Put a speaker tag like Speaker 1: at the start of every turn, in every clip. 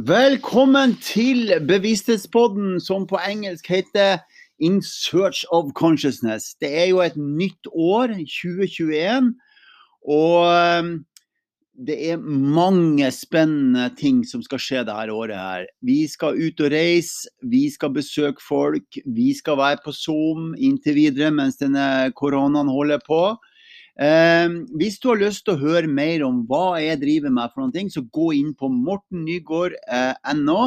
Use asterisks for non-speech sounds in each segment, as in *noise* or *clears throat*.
Speaker 1: Velkommen til Bevissthetspodden, som på engelsk heter In Search of Consciousness. Det er jo et nytt år, 2021, og um, det er mange spennende ting som skal skje dette året her. Vi skal ut og reise, vi skal besøke folk, vi skal være på Zoom inntil videre mens denne koronaen holder på. Eh, hvis du har lyst til å høre mer om hva jeg driver med, for noen ting, så gå inn på mortennygård.no.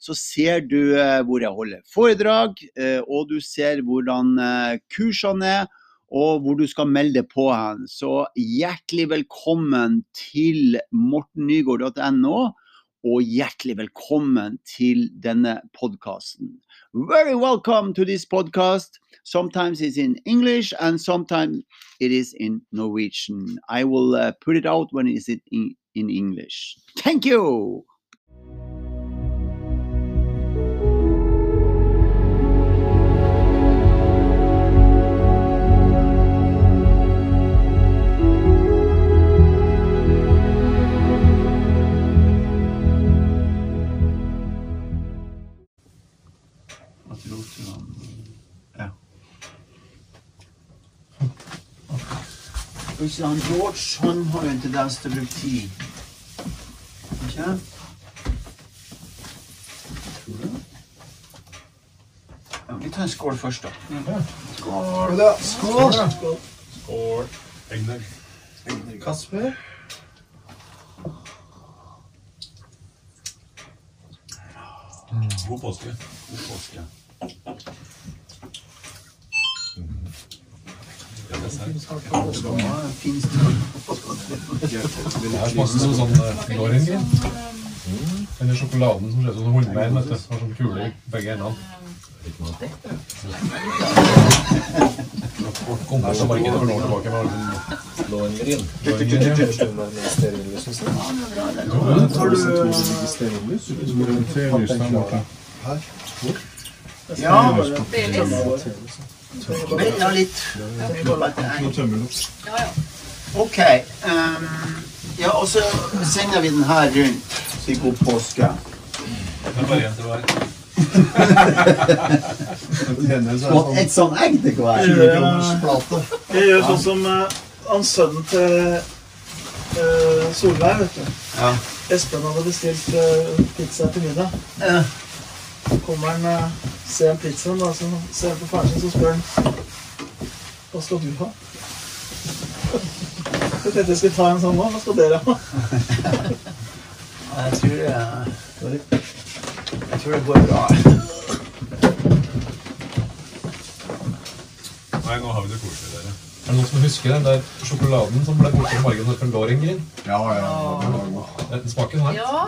Speaker 1: Så ser du eh, hvor jeg holder foredrag, eh, og du ser hvordan eh, kursene er, og hvor du skal melde på hen. Så hjertelig velkommen til mortennygård.no, og hjertelig velkommen til denne podkasten. Very welcome to this podcast. Sometimes it's in English and sometimes it is in Norwegian. I will uh, put it out when it is in, in English. Thank you. Hvis han George han har jo en tendens til å bruke tid. Ikke? Ja, vi tar en skål først, da. Skål. Skål.
Speaker 2: Skål. Egner.
Speaker 3: Kasper?
Speaker 2: God påske.
Speaker 1: God påske.
Speaker 4: Det her smaker som sånn Lorengrin. Eller sjokoladen som ser ut som hundebein. Har sånn kule i begge endene. Kommer så markedet for noen tilbake med ja.
Speaker 3: Forstår du meg med stearinlys og sånn?
Speaker 4: Har?
Speaker 1: Ja,
Speaker 5: Belis.
Speaker 1: vent da litt. Ok. Um, ja, og så sender vi den her rundt. Si god påske.
Speaker 2: Det er bare en til hver. *laughs*
Speaker 1: Og et sånn egg til hver.
Speaker 6: Jeg gjør sånn som uh, han sønnen til uh, Solveig, vet du.
Speaker 1: Ja.
Speaker 6: Espen hadde bestilt uh, pizza til middag.
Speaker 1: Ja.
Speaker 6: Kommer han, uh, ser han pizzaen, da, så ser han på faren sin, så spør han Hva skal du ha? *laughs* Så tenkte jeg skulle ta en sånn nå. Hva skal dere ha? *laughs*
Speaker 1: Jeg tror det Jeg tror det går bra.
Speaker 2: Nei, nå har vi det koselig, dere.
Speaker 4: Er det noen som husker den der sjokoladen som ble borte i margen en Lorengrin?
Speaker 3: Ja, ja.
Speaker 4: Den smaken her.
Speaker 5: Ja,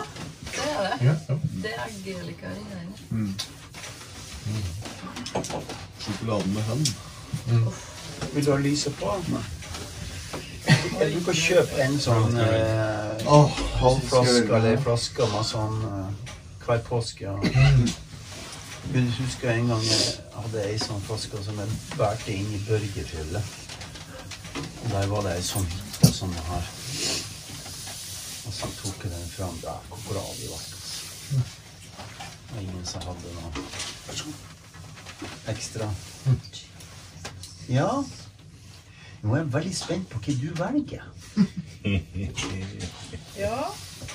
Speaker 5: det er det.
Speaker 4: Ja, ja.
Speaker 5: Det er Angelica i greiene.
Speaker 3: Sjokoladen med hønn. Mm.
Speaker 1: Vil du ha lyset på? Nei. Du kan kjøpe en sånn eh,
Speaker 3: oh,
Speaker 1: halvflaske eller flaske med sånn eh, hver påske. Ja. Jeg husker en gang jeg hadde ei sånn flaske som jeg bærte inn i Børgefjellet. Og Der var det ei sånn hytte som det her. Og så tok jeg den fram. Der, hvor glad vi ble. Var ingen som hadde noe ekstra. Ja. Nå er jeg veldig spent på hva du velger. *laughs*
Speaker 5: Ja,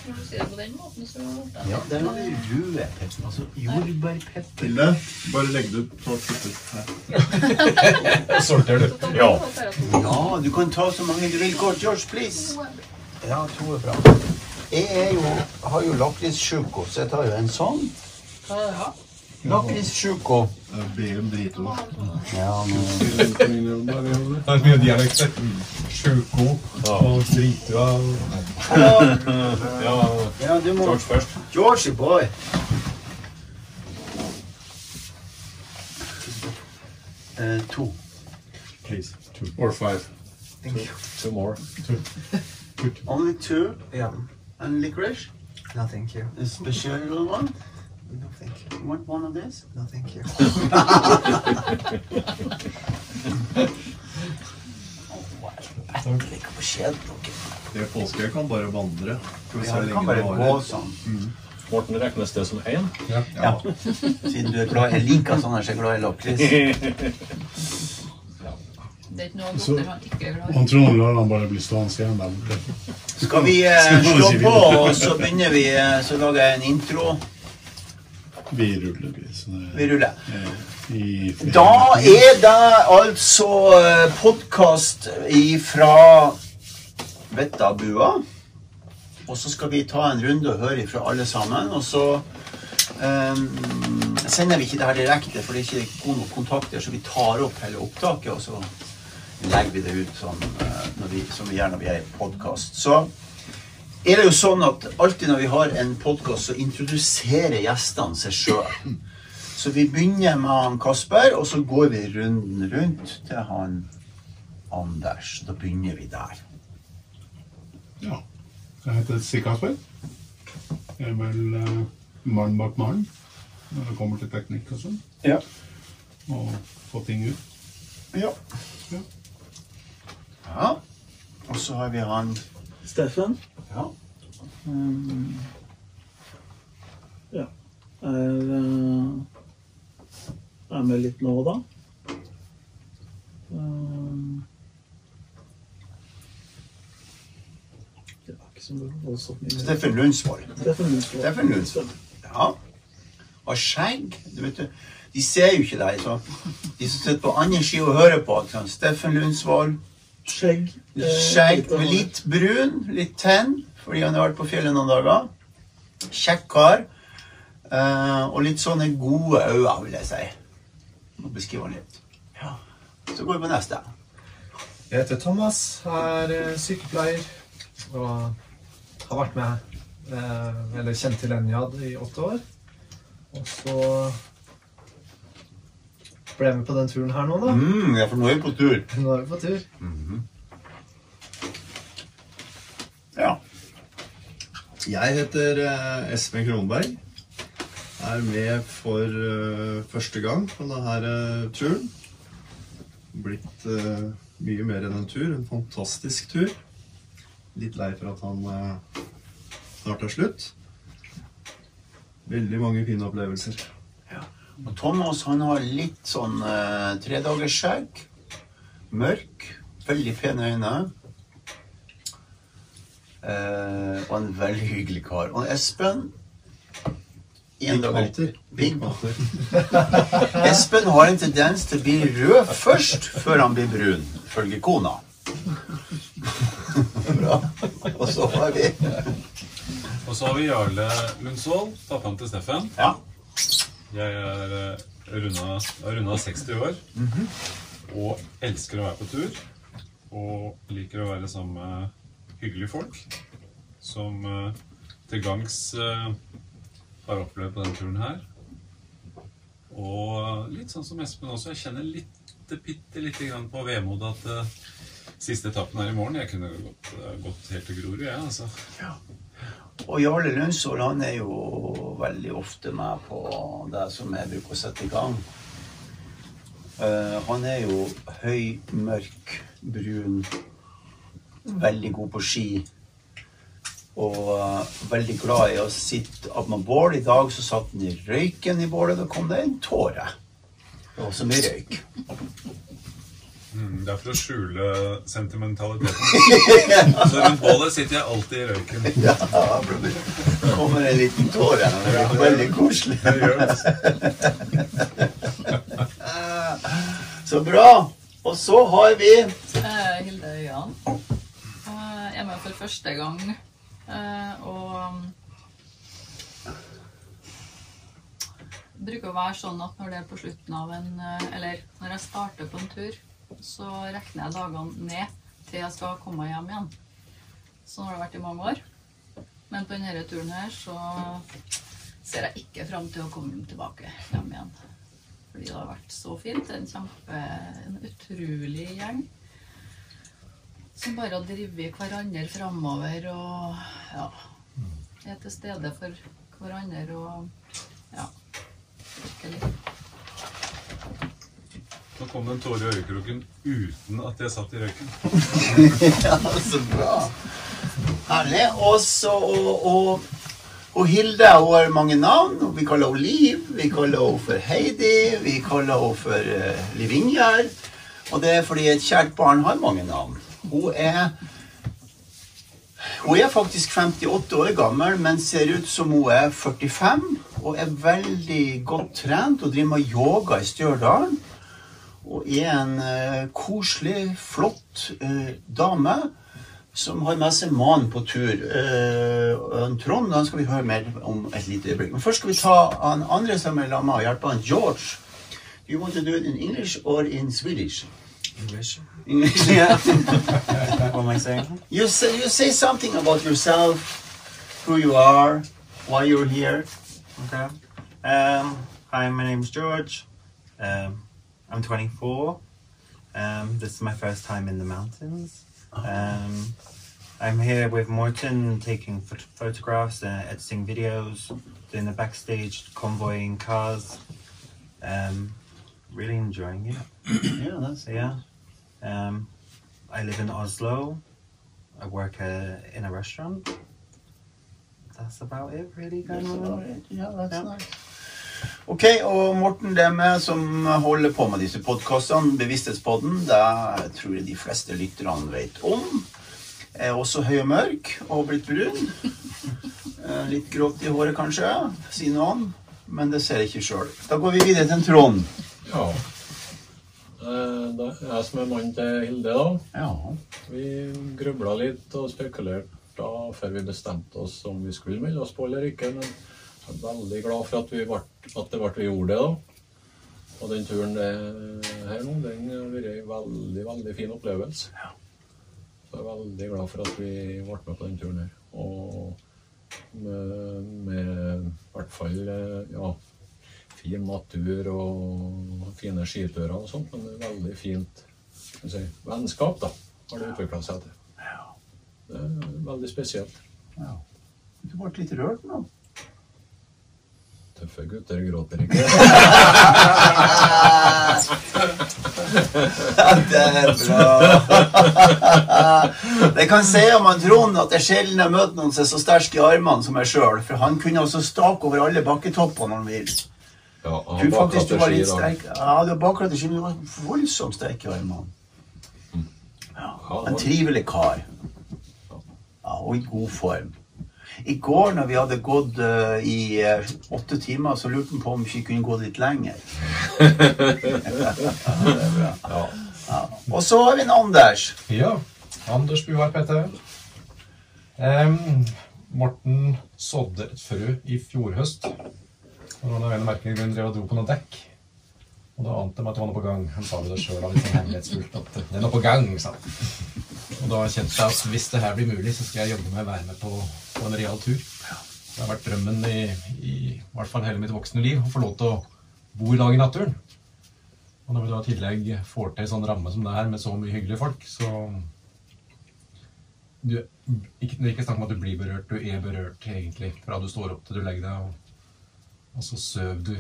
Speaker 5: når du sier det på den måten, så
Speaker 1: Ja, det er noe røde pepperen. Altså jordbærpepper.
Speaker 3: Hilde, bare legg det ut på kutter her. *laughs*
Speaker 4: Sorter du.
Speaker 5: Ja.
Speaker 1: Ja, du kan ta så mange du vil. Gå, George, please. Ja, to er bra. Jeg er jo, har jo lakristsjuko, så jeg tar jo en sånn.
Speaker 5: Ja.
Speaker 1: Lakristsjuko.
Speaker 3: BM dritost.
Speaker 1: Ja, men
Speaker 4: Det er mye dialekter. Sjuko og dritua.
Speaker 2: Ja,
Speaker 1: ja, du må
Speaker 2: George først.
Speaker 1: Georgie boy. Eh, to.
Speaker 4: Please. Two.
Speaker 3: Or five.
Speaker 1: Thank you.
Speaker 3: Two more.
Speaker 1: Only two.
Speaker 7: Yeah.
Speaker 1: And licorice?
Speaker 7: No, thank you.
Speaker 1: A special one?
Speaker 7: No, thank you.
Speaker 1: You want one of this?
Speaker 7: No, thank you.
Speaker 3: Det påske kan bare vandre. Skal vi
Speaker 1: Ja, det kan bare gå sånn. Mm.
Speaker 3: Morten, regnes det som én?
Speaker 1: Ja. Siden du er glad jeg liker sånne, så er jeg glad i lakris.
Speaker 5: Det er ikke noe
Speaker 8: Så-
Speaker 5: han ikke er glad i.
Speaker 8: Han tror lar han bare bli stående igjen der borte.
Speaker 1: Skal vi eh, slå på, og så begynner vi, eh, så lager jeg en intro.
Speaker 8: Vi ruller, vi. Så
Speaker 1: Vi ruller.
Speaker 8: er i
Speaker 1: Da er det altså podkast ifra Vettabua. Og så skal vi ta en runde og høre ifra alle sammen. Og så um, sender vi ikke det her direkte, for det er ikke god nok kontakt der, så vi tar opp hele opptaket, og så legger vi det ut sånn, eh, vi, som vi gjør når vi er i podkast. Så er det jo sånn at alltid når vi har en podkast, så introduserer gjestene seg sjøl. Så vi begynner med han Kasper, og så går vi runden rundt til han Anders. Da begynner vi der.
Speaker 8: Ja. Jeg heter Sig Kasper. Jeg er vel uh, mann bak mannen når det kommer til teknikk og sånn.
Speaker 1: Ja.
Speaker 8: Og få ting ut.
Speaker 1: Ja.
Speaker 8: Ja.
Speaker 1: ja. Og så har vi han
Speaker 6: Steffen.
Speaker 1: Ja.
Speaker 6: Um, ja. Er, eh, er med litt nå da. Um, det var ikke så voldsomt mye.
Speaker 1: Steffen Lundsvold.
Speaker 6: Steffen Lundsvold.
Speaker 1: Ja. Og skjegg. Du vet, du, de ser jo ikke deg, så de som sitter på andre sida og hører på. Steffen Lundsvold.
Speaker 6: Skjegg. eh,
Speaker 1: Skjegg litt brun, litt tenn, fordi han har vært på fjellet noen dager. Kjekk kar. eh, og litt sånne gode øyne, vil jeg si. Må beskrive han litt. Ja. Så går vi på neste.
Speaker 7: Jeg heter Thomas, er eh, sykepleier og har vært med, eh, eller kjent til Enjad i åtte år. Og så ble med på den turen her nå, da.
Speaker 1: Mm, ja, for nå er vi på tur. *laughs*
Speaker 7: Nå er vi på tur.
Speaker 1: Ja.
Speaker 3: Jeg heter eh, Espen Kronberg. Er med for eh, første gang på denne eh, turen. Blitt eh, mye mer enn en tur. En fantastisk tur. Litt lei for at han eh, snart er slutt. Veldig mange fine opplevelser.
Speaker 1: Og Thomas han har litt sånn uh, tredagersskjegg. Mørk. Veldig pene øyne. Eh, og en veldig hyggelig kar. Og Espen Big
Speaker 3: Panter. *laughs*
Speaker 1: Espen har en tendens til å bli rød først, før han blir brun, følge kona. *laughs* Bra. Og så har vi
Speaker 2: Og så har vi Jarle Lundsvold, pappaen til Steffen.
Speaker 1: Ja.
Speaker 2: Jeg er eh, runda, runda 60 år og elsker å være på tur. Og liker å være sammen med hyggelige folk som eh, til gangs eh, har opplevd på denne turen her. Og litt sånn som Espen også. Jeg kjenner litt, bitte lite grann på vemodet at siste etappen er i morgen. Jeg kunne gått, gått helt til Grorud, jeg, altså.
Speaker 1: Og Jarle Lundsvold han er jo veldig ofte med på det som jeg bruker å sette i gang. Uh, han er jo høy, mørk, brun, veldig god på ski. Og uh, veldig glad i å sitte opp med bål. I dag så satt han i røyken i bålet. Da kom det en tåre. Det var så mye røyk.
Speaker 2: Mm, det er for å skjule sentimentaliteten. *laughs* Så rundt bålet sitter jeg alltid i røyken. *laughs*
Speaker 1: Ja, det kommer en liten tåre. Det er veldig koselig.
Speaker 2: Det gjør det. *laughs*
Speaker 1: Så bra. Og så har vi
Speaker 5: Eh, Hilde Øyan. Eh, Jeg er med for første gang. eh, Og det bruker å være sånn at når det er på slutten av en Eller når jeg starter på en tur, så regner jeg dagene ned til jeg skal komme hjem igjen. Sånn har det vært i mange år. Men på denne turen her så ser jeg ikke fram til å komme tilbake hjem igjen. Fordi det har vært så fint. En kjempe, en utrolig gjeng. Som bare har drevet hverandre framover og ja, er til stede for hverandre og ja. Virkelig.
Speaker 2: Nå kom det en tåre i øyekroken uten at jeg satt i røyken. *laughs*
Speaker 1: Ja, så bra. Herlig. Og så og, og Og Hilde hun har mange navn. Vi kaller henne Liv, vi kaller henne for Heidi, vi kaller henne for uh, Liv Ingjerd. Og det er fordi et kjært barn har mange navn. Hun er hun er faktisk 58 år gammel, men ser ut som hun er 45. Og er veldig godt trent og driver med yoga i Stjørdal. Og er en eh, koselig, flott eh, dame som har med seg mannen på tur. Eh, en Trond den skal vi høre mer om et lite øyeblikk. Men først skal vi ta han andre som er lamma og hjelpe han George. Do you want to do it in English or in Swedish?
Speaker 9: English.
Speaker 1: English, *laughs* yeah. *laughs*
Speaker 9: What am I saying?
Speaker 1: You say, you say something about yourself, who you are, why you're here.
Speaker 9: Okay. Um, hi, my name is George. Um, I'm 24. Um, this is my first time in the mountains. Um, I'm here with Morton taking phot- photographs, uh, editing videos, doing the backstage, convoying cars. Um, really enjoying it. *coughs*
Speaker 1: Yeah, that's
Speaker 9: So yeah, um, I live in Oslo. I work uh, in a restaurant. That's about it, really.
Speaker 1: That's
Speaker 9: Going
Speaker 1: about it. Yeah, that's
Speaker 9: Ja.
Speaker 1: nice. Ok, og Morten, det meg som holder på med disse podkastene. Bevissthetspodden. Det tror jeg de fleste lytterne vet om. Jeg er også høy og mørk og blitt brun. Eh, Litt grått i håret, kanskje, sier noen. Men det ser jeg ikke sjøl. Da går vi videre til Trond.
Speaker 4: Ja. Eh, Det er jeg som er mannen til Hilde, da.
Speaker 1: Ja.
Speaker 4: Vi grubla litt og spekulerte før vi bestemte oss om vi skulle melde oss på eller ikke. Men veldig glad for at, vi ble, at det ble vi gjorde det, da. Og den turen det her nå, den har vært en veldig, veldig fin opplevelse. Så jeg er veldig glad for at vi ble med på den turen her. Og med, med i hvert fall eh, ja, fin natur og fine skiturer og sånt, men det er veldig fint si, vennskap da, har det utvikla seg til. Det er veldig spesielt.
Speaker 1: ja. Du ble litt rørt nå.
Speaker 4: Tøffe gutter gråter ikke. *laughs*
Speaker 1: Det er bra. Det kan si om han Trond at det er sjelden har møtt noen som er så sterk i armene som meg sjøl. For han kunne altså stake over alle bakketoppene når han vil.
Speaker 4: Ja, han
Speaker 1: tror faktisk du var litt
Speaker 4: i
Speaker 1: sterk. Ja, du har bakklatter ski, men du var voldsomt sterk i armene.
Speaker 4: Ja,
Speaker 1: En trivelig kar. Ja, og i god form. I går når vi hadde gått uh, i eh, åtte timer, så lurte han på om vi ikke kunne gå litt lenger. ja. *laughs*
Speaker 4: Ja.
Speaker 1: Ja. Og så har vi en Anders.
Speaker 4: ja. Anders Buar Petter. Um, Morten sådde et frø i fjor høst. Og han av en merkelig grunn drev og dro på noen dekk. Og da ante de at det var noe på gang. Han sa det sjøl litt sånn hemmelighetsfullt at det er noe på gang. sa han. Og da kjente jeg at hvis det her blir mulig, så skal jeg jobbe med å være med på, på en real tur. Det har vært drømmen i, i, i hvert fall hele mitt voksne liv å få lov til å bo i lag i naturen. Og når vi da i tillegg får til en sånn ramme som det her, med så mye hyggelige folk, så du, ikke, det er ikke snakk om at du blir berørt, du er berørt egentlig. Fra du står opp til du legger deg, og, og så søv du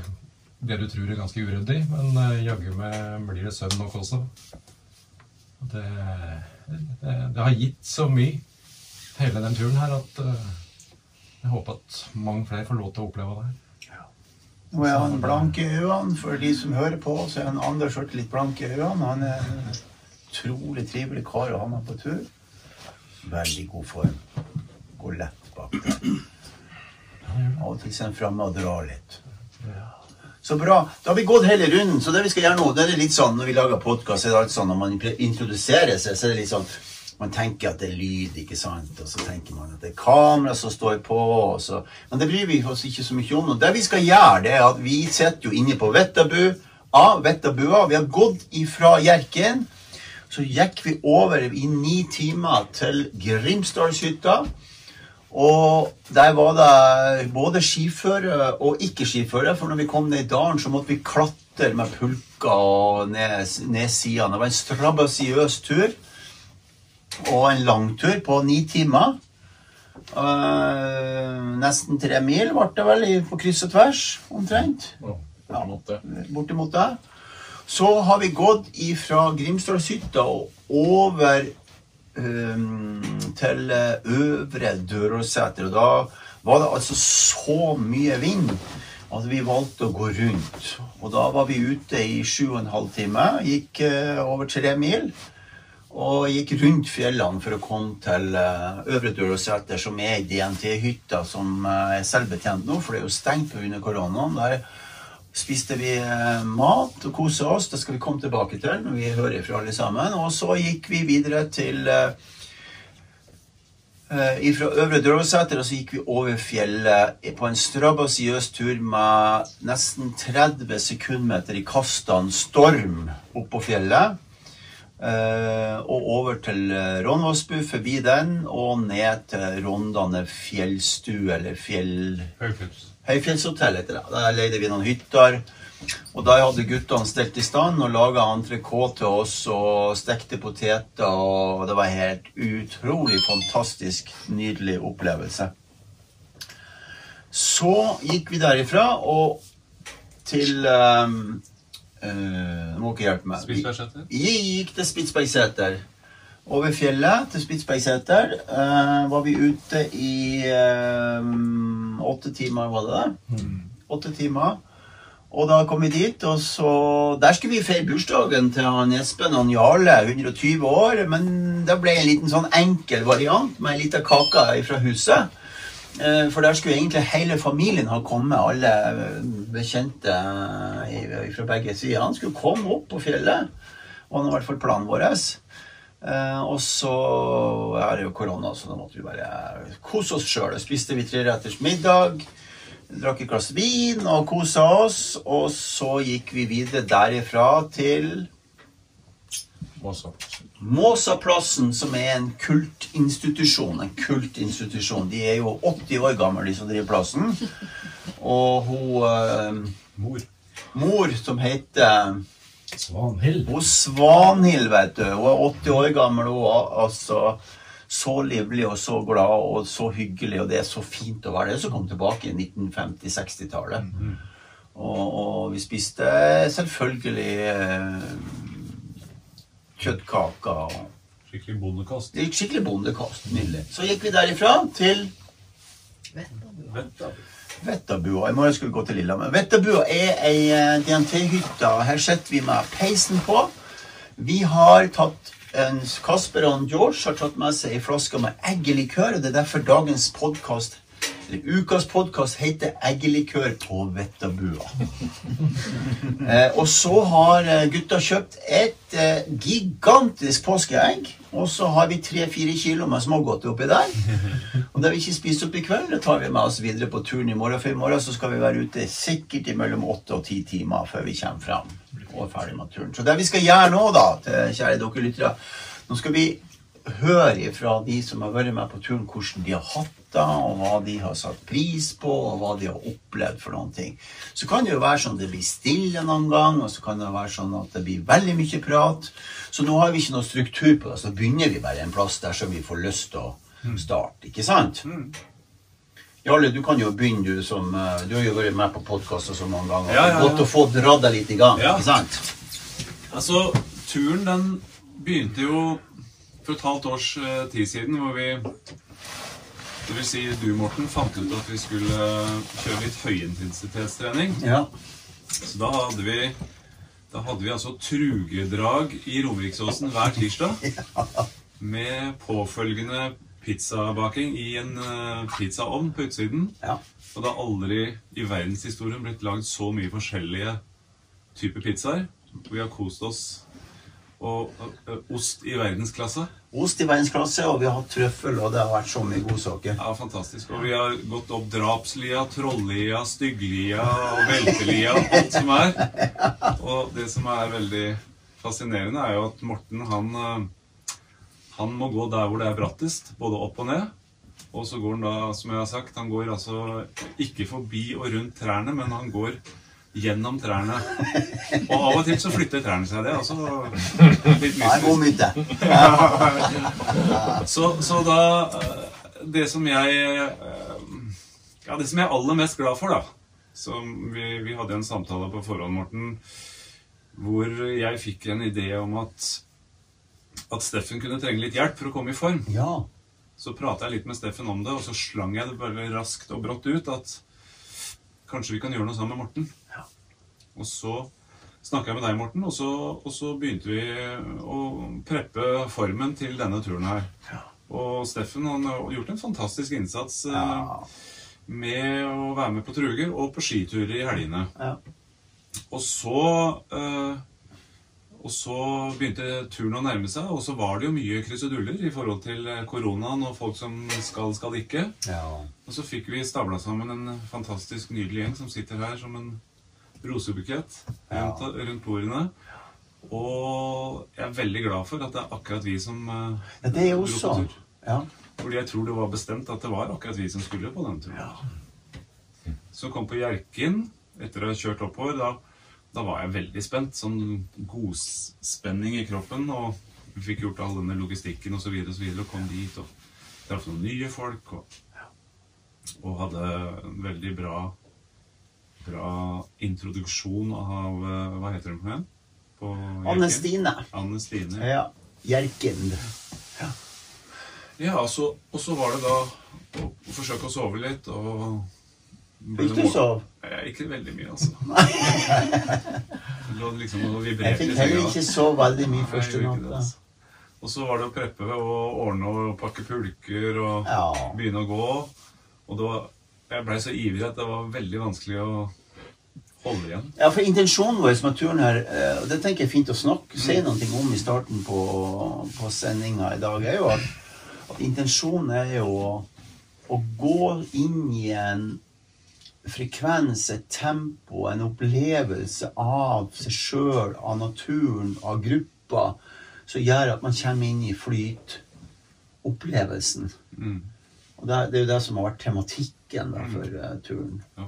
Speaker 4: det du tror er ganske uryddig, men uh, jaggu meg blir det søvn nok også. Det, det, det har gitt så mye, hele den turen her, at eh, jeg håper at mange flere får lov til å oppleve det her.
Speaker 1: Nå er han blank i øynene. For de som hører på, så er han Anders blitt litt blank i øynene. Han er en utrolig trivelig kar å ha med på tur. Veldig god form. Går lett bak der. Av og til ser han framme og drar litt. Så bra. Da har vi gått hele runden. Så det vi skal gjøre nå, det er litt sånn når vi lager podkast, er det alt sånn når man introduserer seg, så er det litt sånn man tenker at det er lyd, ikke sant? Og så tenker man at det er kamera som står på. Men det bryr vi oss ikke så mye om. Og det vi skal gjøre, det er at vi sitter jo inne på Vettabu. A, Vettabua. Vi har gått ifra Hjerken. Så gikk vi over i ni timer til Grimsdalshytta. Og der var det både skiføre og ikke-skiføre. For når vi kom ned i dalen, så måtte vi klatre med pulker og ned, ned sidene. Det var en strabasiøs tur. Og en lang tur på ni timer. Uh, nesten tre mil ble det vel på kryss og tvers, omtrent.
Speaker 4: Ja, på en måte.
Speaker 1: Bortimot det. Så har vi gått ifra Grimsdalshytta og over til eh, Øvre Døråsæter. Og da var det altså så mye vind at vi valgte å gå rundt. Og da var vi ute i sju og en halv time. Gikk eh, over tre mil. Og gikk rundt fjellene for å komme til eh, Øvre Døråsæter, som er DNT-hytta, som er selvbetjent nå, for det er jo stengt pga. koronaen. Der spiste vi eh, mat og kosa oss. Det skal vi komme tilbake til når vi hører fra alle sammen. Og så gikk vi videre til eh, eh, Fra Øvre Døråsæter og så gikk vi over fjellet på en strabasiøs tur med nesten 30 sekundmeter i kastene storm opp på fjellet. Eh, og over til Rånvassbu, forbi den, og ned til Rondane fjellstue, eller fjell...
Speaker 2: Høyfjells.
Speaker 1: Høyfjellshotell heter det. Der leide vi noen hytter. Og da hadde guttene stelt i stand og laga entrecôte til oss og stekte poteter. Og det var helt utrolig fantastisk, nydelig opplevelse. Så gikk vi derifra og til um, uh, må ikke hjelpe meg.
Speaker 2: Spitsbergseter.
Speaker 1: vi gikk til Spitsbergseter. Over fjellet til Spitsbergseter eh, var vi ute i eh, åtte timer, var det det? Åtte timer. Og da kom vi dit, og så Der skulle vi feire bursdagen til han Espen og Jarle, 120 år. Men det ble en liten sånn enkel variant med ei lita kake fra huset. Eh, For der skulle egentlig hele familien ha kommet, alle eh, bekjente fra begge sider. Han skulle komme opp på fjellet, og var nå i hvert fall planen vår. Eh, og så er det jo korona, så da måtte vi bare kose oss sjøl. Spiste vi tre retters middag, drakk et glass vin og kosa oss. Og så gikk vi videre derifra til
Speaker 4: Måsa.
Speaker 1: Måsaplassen, som er en kultinstitusjon. En kultinstitusjon. De er jo 80 år gamle, de som driver plassen. Og hun eh,
Speaker 2: Mor.
Speaker 1: mor, som heter
Speaker 10: Svanhild.
Speaker 1: Og Svanhild, vet du. Hun er 80 år gammel. Hun er altså så livlig og så glad og så hyggelig, og det er så fint å være det. Som kom tilbake i 1950-60-tallet. Og, og vi spiste selvfølgelig eh, kjøttkaker.
Speaker 2: Skikkelig bondekost.
Speaker 1: Skikkelig bondekost. Nydelig. Så gikk vi derifra til
Speaker 2: Vett,
Speaker 1: Vettabua. I morgen skal vi gå til Lillehammer. Vettabua er ei eh, DNT-hytte. Her sitter vi med peisen på. Vi har tatt Kasper og George har tatt med seg ei flaske med eggelikør, og det er derfor dagens podkast ukas podkast heter 'Eggelikør på Vettabua'. *laughs* eh, og så har eh, gutta kjøpt et eh, gigantisk påskeegg. Og så har vi tre-fire kilo med smågodter oppi der. Og det vi ikke spiser opp i kveld, det tar vi med oss videre på turen i morgen. For i morgen så skal vi være ute sikkert i mellom åtte og ti timer før vi kommer fram og er ferdig med turen. Så det vi skal gjøre nå, da, til kjære dere lyttere Nå skal vi høre fra de som har vært med på turen, hvordan de har hatt det, og hva de har satt pris på, og hva de har opplevd for noen ting. Så kan det jo være sånn at det blir stille noen gang, og så kan det være sånn at det blir veldig mye prat. Så nå har vi ikke noe struktur på det, så begynner vi bare en plass der som vi får lyst til å starte, ikke sant? Jarle, du kan jo begynne, du som eh, Du har jo vært med på podkaster så mange ganger.
Speaker 2: Ja, ja, ja.
Speaker 1: Godt å få dratt deg litt i gang,
Speaker 2: Ja.
Speaker 1: ikke sant?
Speaker 2: Altså, turen den begynte jo for et halvt års eh, tid siden, hvor vi Det vil si du, Morten, fant ut at vi skulle eh, kjøre litt høyintensitetstrening.
Speaker 1: Ja.
Speaker 2: Så da hadde vi da hadde vi altså trugedrag i Romeriksåsen hver tirsdag. *laughs* Med påfølgende pizzabaking i en eh, pizzaovn på utsiden.
Speaker 1: Ja.
Speaker 2: Og det har aldri i verdenshistorien blitt lagd så mye forskjellige typer pizzaer. Vi har kost oss. Og ø, ost i verdensklasse.
Speaker 1: Ost i verdensklasse, og vi har hatt trøffel, og det har vært så mye godsaker.
Speaker 2: Ja, fantastisk. Og vi har gått opp drapslia, trollia, stygglia og veltelia. Alt som er. Og det som er veldig fascinerende, er jo at Morten, han Han må gå der hvor det er brattest, både opp og ned. Og så går han da, som jeg har sagt, han går altså ikke forbi og rundt trærne, men han går gjennom trærne. Og av og til så flytter trærne seg. Det er altså litt mystisk.
Speaker 1: myte. *laughs*
Speaker 2: Så, så da eh, Det som jeg eh, Ja, det som jeg er aller mest glad for, da som vi, vi hadde en samtale på forhånd, Morten, hvor jeg fikk en idé om at at Steffen kunne trenge litt hjelp for å komme i form.
Speaker 1: Ja.
Speaker 2: så prata jeg litt med Steffen om det, og så slang jeg det bare raskt og brått ut at kanskje vi kan gjøre noe sammen med Morten. Og så snakka jeg med deg, Morten, og så, og så begynte vi å preppe formen til denne turen her. Og Steffen han har gjort en fantastisk innsats ja. med å være med på truger og på skiturer i helgene.
Speaker 1: Ja.
Speaker 2: Og så eh, og så begynte turen å nærme seg, og så var det jo mye kruseduller i forhold til eh, koronaen og folk som skal, skal ikke. Og så fikk vi stabla sammen en fantastisk nydelig gjeng som sitter her som en rosebukett rundt, rundt bordene. Og jeg er veldig glad for at det er akkurat vi som eh,
Speaker 1: Ja, det er jo
Speaker 2: tur.
Speaker 1: Ja.
Speaker 2: Fordi jeg tror det var bestemt at det var akkurat vi som skulle på den turen. Så kom på Hjerkinn etter å ha kjørt oppover. Da, da var jeg veldig spent. Sånn godspenning i kroppen. Og vi fikk gjort all denne logistikken osv. Og, så videre, og, så videre, og kom dit og traff noen nye folk. Og, og hadde en veldig bra, bra introduksjon av eh, Hva heter hun igjen?
Speaker 1: Anne Stine.
Speaker 2: Anne Stine.
Speaker 1: Ja. Hjerken.
Speaker 2: Ja, og så, og så var det da å, å forsøke å sove litt og
Speaker 1: Fikk du sove?
Speaker 2: Ja, ikke veldig mye, altså. *laughs* Lå liksom og vibrerte
Speaker 1: Jeg fikk heller ikke sove veldig mye første natta.
Speaker 2: altså. Og så var det å preppe og ordne og pakke pulker og
Speaker 1: Ja.
Speaker 2: begynne å gå. Og var, jeg blei så ivrig at det var veldig vanskelig å holde igjen.
Speaker 1: Ja, for intensjonen vår med turen her, eh, og det tenker jeg er fint å snakke, si noe om i starten på, på sendinga i dag, er jo at, at intensjonen er jo å, å gå inn i en frekvens, et tempo, en opplevelse av seg sjøl, av naturen, av gruppa, som gjør at man kommer inn i flytopplevelsen.
Speaker 2: Mm.
Speaker 1: Og det, er- det jo det som har vært tematikken da, for uh, turen.
Speaker 2: Ja.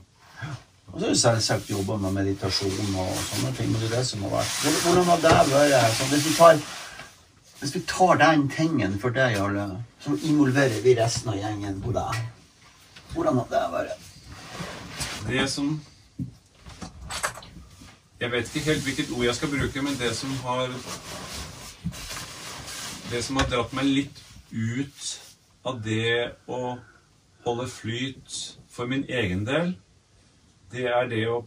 Speaker 1: Og så har jeg selvsagt jobba med meditasjon og sånne ting. men det er det som har vært. Hvordan- har det vært? sånn, hvis, vi tar, hvis vi tar den tingen for deg, Jarle, så involverer vi resten av gjengen på deg. Hvordan har det vært?
Speaker 2: Det som Jeg vet ikke helt hvilket ord jeg skal bruke, men det som har Det som har dratt meg litt ut av det å holde flyt for min egen del, det er det å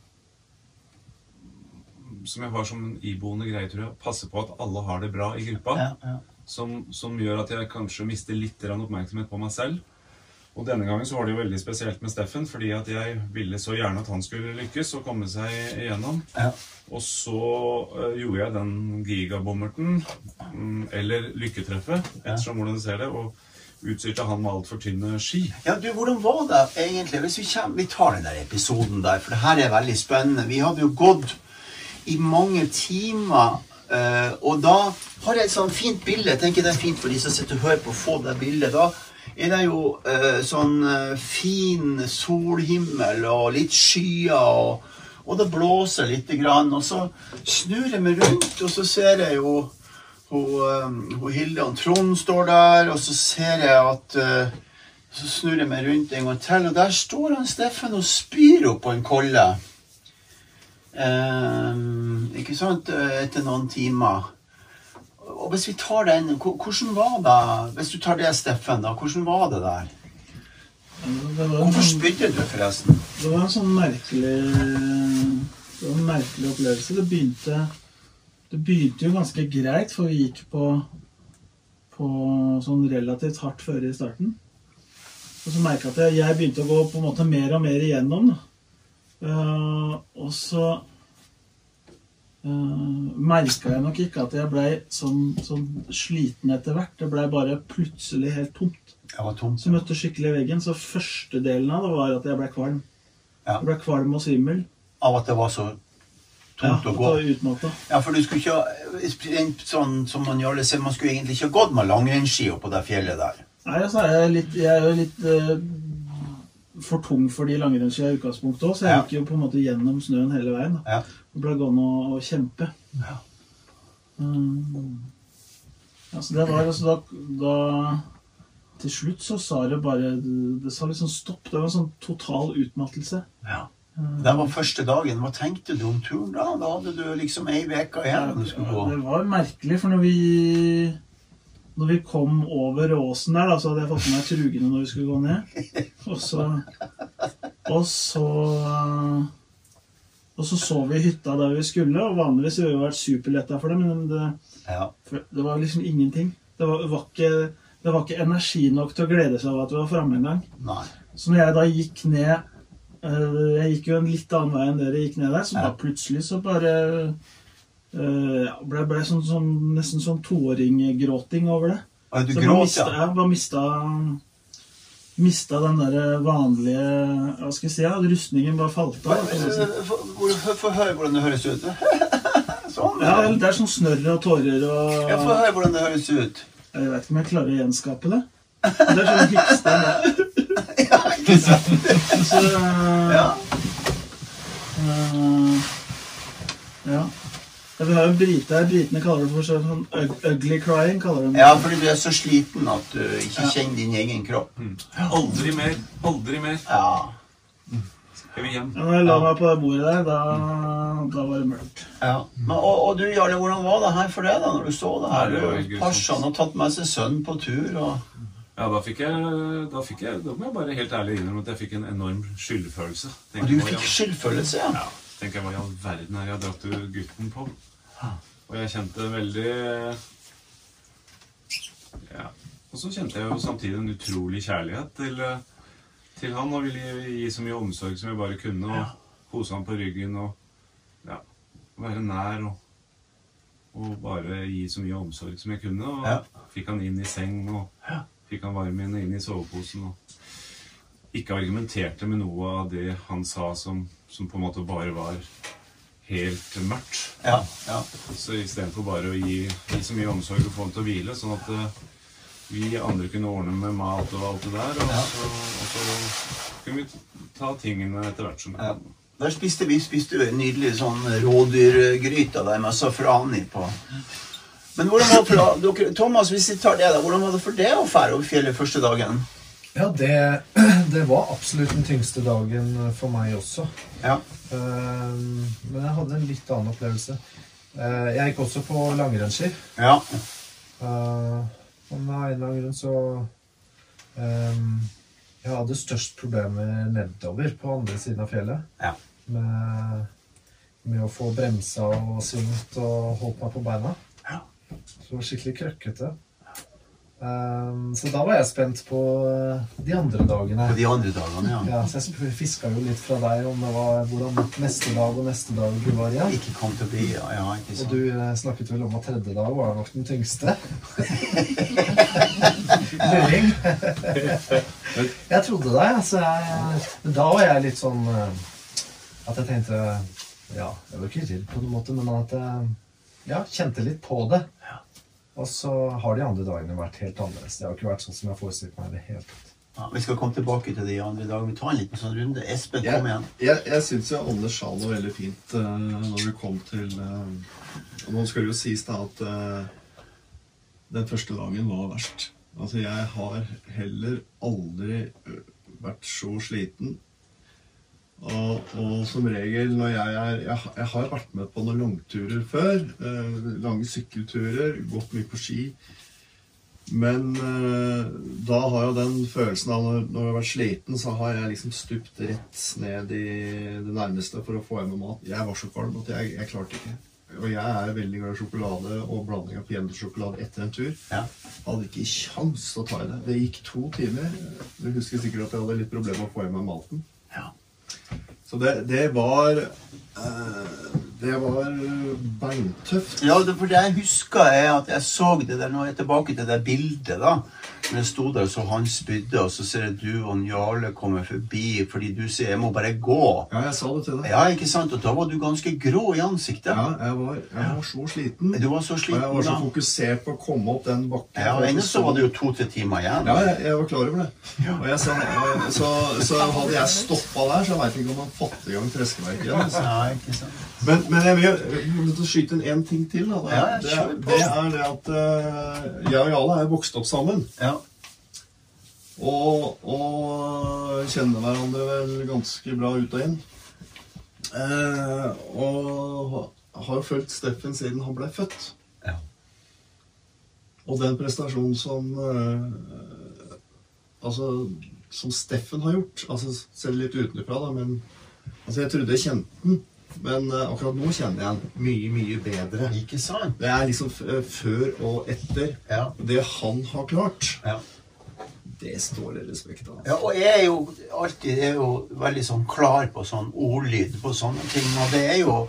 Speaker 2: Som jeg har som en iboende greie, tror jeg. Passe på at alle har det bra i gruppa.
Speaker 1: Ja, ja.
Speaker 2: Som, som gjør at jeg kanskje mister litt oppmerksomhet på meg selv. Og denne gangen så var det jo veldig spesielt med Steffen, fordi at jeg ville så gjerne at han skulle lykkes og komme seg igjennom.
Speaker 1: Ja.
Speaker 2: Og så uh, gjorde jeg den gigabommerten, um, eller lykketreffet, ettersom hvordan du ser det, og utstyrte han med altfor tynne ski.
Speaker 1: Ja, du, hvordan var det egentlig? Hvis vi, kommer, vi tar den der episoden der, for det her er veldig spennende. Vi hadde jo gått i mange timer, uh, og da har jeg et sånn fint bilde. Jeg tenker det er fint for de som sitter og hører på å få det bildet. Da er det jo eh, sånn eh, fin solhimmel og litt skyer, og, og det blåser lite grann. Og så snur jeg meg rundt, og så ser jeg jo hun, eh, hun Hilde og Trond står der, og så ser jeg at eh, Så snur jeg meg rundt en gang til, og der står han Steffen og spyr opp på en kolle. Eh, ikke sant? Etter noen timer. Og hvis vi tar den, hvordan var det Hvis du tar det, Steffen, da, hvordan var det der?
Speaker 6: Det var, en,
Speaker 1: Hvorfor
Speaker 6: sånn-
Speaker 1: spydde du, forresten?
Speaker 6: det var en sånn merkelig Det var en merkelig opplevelse. Det begynte Det begynte jo ganske greit, for vi gikk på på sånn relativt hardt føre i starten. Og så merka jeg at jeg, begynte å gå på en måte mer og mer igjennom. Eh, og så uh, merka jeg nok ikke at jeg blei sånn, sånn sliten etter hvert. Det blei bare plutselig helt tomt.
Speaker 1: Jeg var tomt.
Speaker 6: Så møtte skikkelig veggen. Så første delen av det var at jeg ble kvalm.
Speaker 1: Ja.
Speaker 6: Jeg ble kvalm og svimmel.
Speaker 1: Av at det var så
Speaker 6: Ja,
Speaker 1: å gå.
Speaker 6: utmatta.
Speaker 1: Ja, for du skulle ikke ha sånn som man gjør det, man skulle egentlig ikke ha gått med langrennsski oppå det fjellet der.
Speaker 6: Nei, altså er jeg litt, jeg er jo litt eh, for tung for de langrennsskia i utgangspunktet òg, så jeg gikk jo på en måte gjennom snøen hele veien. Da. Og ble gående og, og kjempe.
Speaker 1: Ja.
Speaker 6: Um, altså det var altså da, da Til slutt så sa det bare Det sa liksom stopp. Det var en sånn total utmattelse.
Speaker 1: Ja. Det var første dagen. Hva tenkte du om turen da? Da hadde du liksom ei uke igjen du skulle gå.
Speaker 6: Det var merkelig, for når vi når vi kom over åsen der, da, så hadde jeg fått med meg trugene når vi skulle gå ned. Og så Og så Og så så vi hytta der vi skulle, og vanligvis ville vi vært superletta for det, men det,
Speaker 1: Ja.
Speaker 6: det var liksom ingenting. Det var, var ikke, det var ikke energi nok til å glede seg over at vi var framme engang. Så når jeg da gikk ned eh, Jeg gikk jo en litt annen vei enn dere gikk ned der, så
Speaker 1: Ja.
Speaker 6: da plutselig så bare eh, ja, ble, ble sånn, sånn, nesten sånn toåringgråting over det.
Speaker 1: Ah, du
Speaker 6: så
Speaker 1: gråt,
Speaker 6: mista,
Speaker 1: ja.
Speaker 6: jeg bare mista Mista den der vanlige Hva skal jeg si? Ja, rustningen bare falt av.
Speaker 1: Få høre hvordan det høres ut. *laughs* Sånn.
Speaker 6: Ja, det er sånn snørr og tårer og
Speaker 1: Få høre hvordan det høres ut.
Speaker 6: Jeg vet ikke om jeg klarer å gjenskape det. Det er sånn hiksten. det. *laughs*
Speaker 1: Ja, ikke sant?
Speaker 6: Så uh,
Speaker 1: Ja.
Speaker 6: Uh, Ja. Ja, Vi har jo briter. Britene kaller det for sånn ugly crying. kaller de det.
Speaker 1: ja, fordi du er så sliten at du ikke kjenner din egen kropp.
Speaker 2: Aldri mer. Aldri mer.
Speaker 1: Ja.
Speaker 2: Skal vi hjem?
Speaker 6: Ja, når jeg la meg på det bordet der, da, da var det mørkt.
Speaker 1: ja. Men, og, og du, Jarle, hvordan var det her for deg da, når du så det her? Du- har tatt med seg sønnen på tur, og
Speaker 2: Ja, da fikk jeg Da fikk jeg, da må jeg bare helt ærlig innrømme at jeg fikk en enorm skyldfølelse.
Speaker 1: Og du fikk skyldfølelse, ja?
Speaker 2: Ja. Tenker jeg hva i all verden er jeg har dratt gutten på? Og jeg kjente veldig Ja. Og så kjente jeg jo samtidig en utrolig kjærlighet til, til han, og ville gi så mye omsorg som jeg bare kunne. Og kose han på ryggen og ja, være nær og, og bare gi så mye omsorg som jeg kunne. Og
Speaker 1: Ja.
Speaker 2: fikk han inn i seng og fikk han varmen inn i soveposen. og ikke argumenterte med noe av det han sa som, som på en måte bare var helt mørkt.
Speaker 1: Ja. ja.
Speaker 2: Så istedenfor bare å gi, gi så mye omsorg og få han til å hvile, sånn at uh, vi andre kunne ordne med mat og alt det der, og,
Speaker 1: Ja.
Speaker 2: så, og så kunne vi ta tingene etter hvert som
Speaker 1: Ja. Der spiste vi spiste jo en nydelig sånn rådyrgryte der med safran i på. Men hvordan var det for Thomas, hvis vi tar det da, hvordan var det for deg å fære over fjellet første dagen?
Speaker 7: Ja, det, *clears throat* det var absolutt den tyngste dagen for meg også.
Speaker 1: Ja.
Speaker 7: Uh, Men jeg hadde en litt annen opplevelse. Uh, Jeg gikk også på langrennsski.
Speaker 1: Ja.
Speaker 7: Uh, Men av en eller annen grunn så um, Jeg hadde størst problemer nedover på andre siden av fjellet.
Speaker 1: Ja.
Speaker 7: Med, med å få bremsa og svingt og holdt meg på beina.
Speaker 1: Ja.
Speaker 7: Så det var skikkelig krøkkete. Um, så da var jeg spent på eh, de andre dagene.
Speaker 1: På de andre dagene, ja.
Speaker 7: Ja, så jeg fiska jo litt fra deg om det var hvordan neste dag og neste dag du var igjen.
Speaker 1: Ikke kom til å bli, ja, ja ikke
Speaker 7: Og du eh, snakket vel om at tredje dag var nok den tyngste. *laughs* Luring. jeg trodde deg, altså. Jeg, men da var jeg litt sånn eh, At jeg tenkte Ja, jeg var ikke redd på noen måte, men at jeg ja, kjente litt på det. Og så har de andre dagene vært helt annerledes. Det har ikke vært sånn som jeg forestilte meg i det hele tatt.
Speaker 1: Ja, vi skal komme tilbake til de andre dagene. Vi tar en liten sånn runde. Espen,
Speaker 3: Jeg,
Speaker 1: kom igjen.
Speaker 3: jeg, jeg syns jo Anders sa noe veldig fint uh, når vi kom til uh, Nå skal det jo sies da at uh, den første dagen var verst. Altså, jeg har heller aldri vært så sliten. Og, og som regel når jeg er Jeg, jeg har vært med på noen langturer før. eh, lange sykkelturer, gått mye på ski. Men eh, da har jeg den følelsen av når, når jeg har vært sliten, så har jeg liksom stupt rett ned i det nærmeste for å få i meg mat. Jeg var så kvalm at jeg, jeg klarte ikke. Og jeg er veldig glad i sjokolade og blanding av peanøttsjokolade etter en tur.
Speaker 1: Ja.
Speaker 3: Hadde ikke kjangs å ta i det. Det gikk to timer. Du husker sikkert at jeg hadde litt problemer med å få i meg maten.
Speaker 1: Ja.
Speaker 3: Så det, det var eh, Det var beintøft.
Speaker 1: Ja, for det jeg husker er at jeg så det der, nå er jeg tilbake til det bildet da, når jeg sto der og så han spydde, og så ser jeg du og Jarle komme forbi, fordi du sier, jeg må bare gå.
Speaker 3: Ja, jeg sa det til deg.
Speaker 1: Ja, ikke sant? Og da var du ganske grå i ansiktet.
Speaker 3: Ja, jeg var, jeg var så sliten.
Speaker 1: Du var så sliten,
Speaker 3: Og jeg var så fokusert på å komme opp den bakken.
Speaker 1: Ja, og ennå så var det jo to-tre timer igjen.
Speaker 3: Ja, jeg, jeg var klar over det. Og jeg sa, så, så hadde jeg stoppa der, så veit jeg ikke om han fått i gang treskeverket igjen. Altså.
Speaker 1: Ja, ikke sant?
Speaker 3: Men, men jeg vil skyte inn én ting til. Da. Det,
Speaker 1: Ja, ja,
Speaker 3: det, det er det at eh, jeg og Jarle er vokst opp sammen.
Speaker 1: Ja.
Speaker 3: Og, og kjenner hverandre vel ganske bra ut og inn. Eh, og har jo fulgt Steffen siden han ble født.
Speaker 1: Ja.
Speaker 3: Og den prestasjonen som eh, Altså, som Steffen har gjort altså Selv litt utenfra, da, men Altså, jeg trodde jeg kjente den, men eh, akkurat nå kjenner jeg den mye, mye bedre.
Speaker 1: Ikke sant?
Speaker 3: Det er liksom før og etter.
Speaker 1: Ja.
Speaker 3: Det han har klart,
Speaker 1: Ja.
Speaker 3: Det står det respekt av.
Speaker 1: Ja, og jeg er jo alltid er jo veldig sånn klar på sånn ordlyd på sånne ting. Og det er jo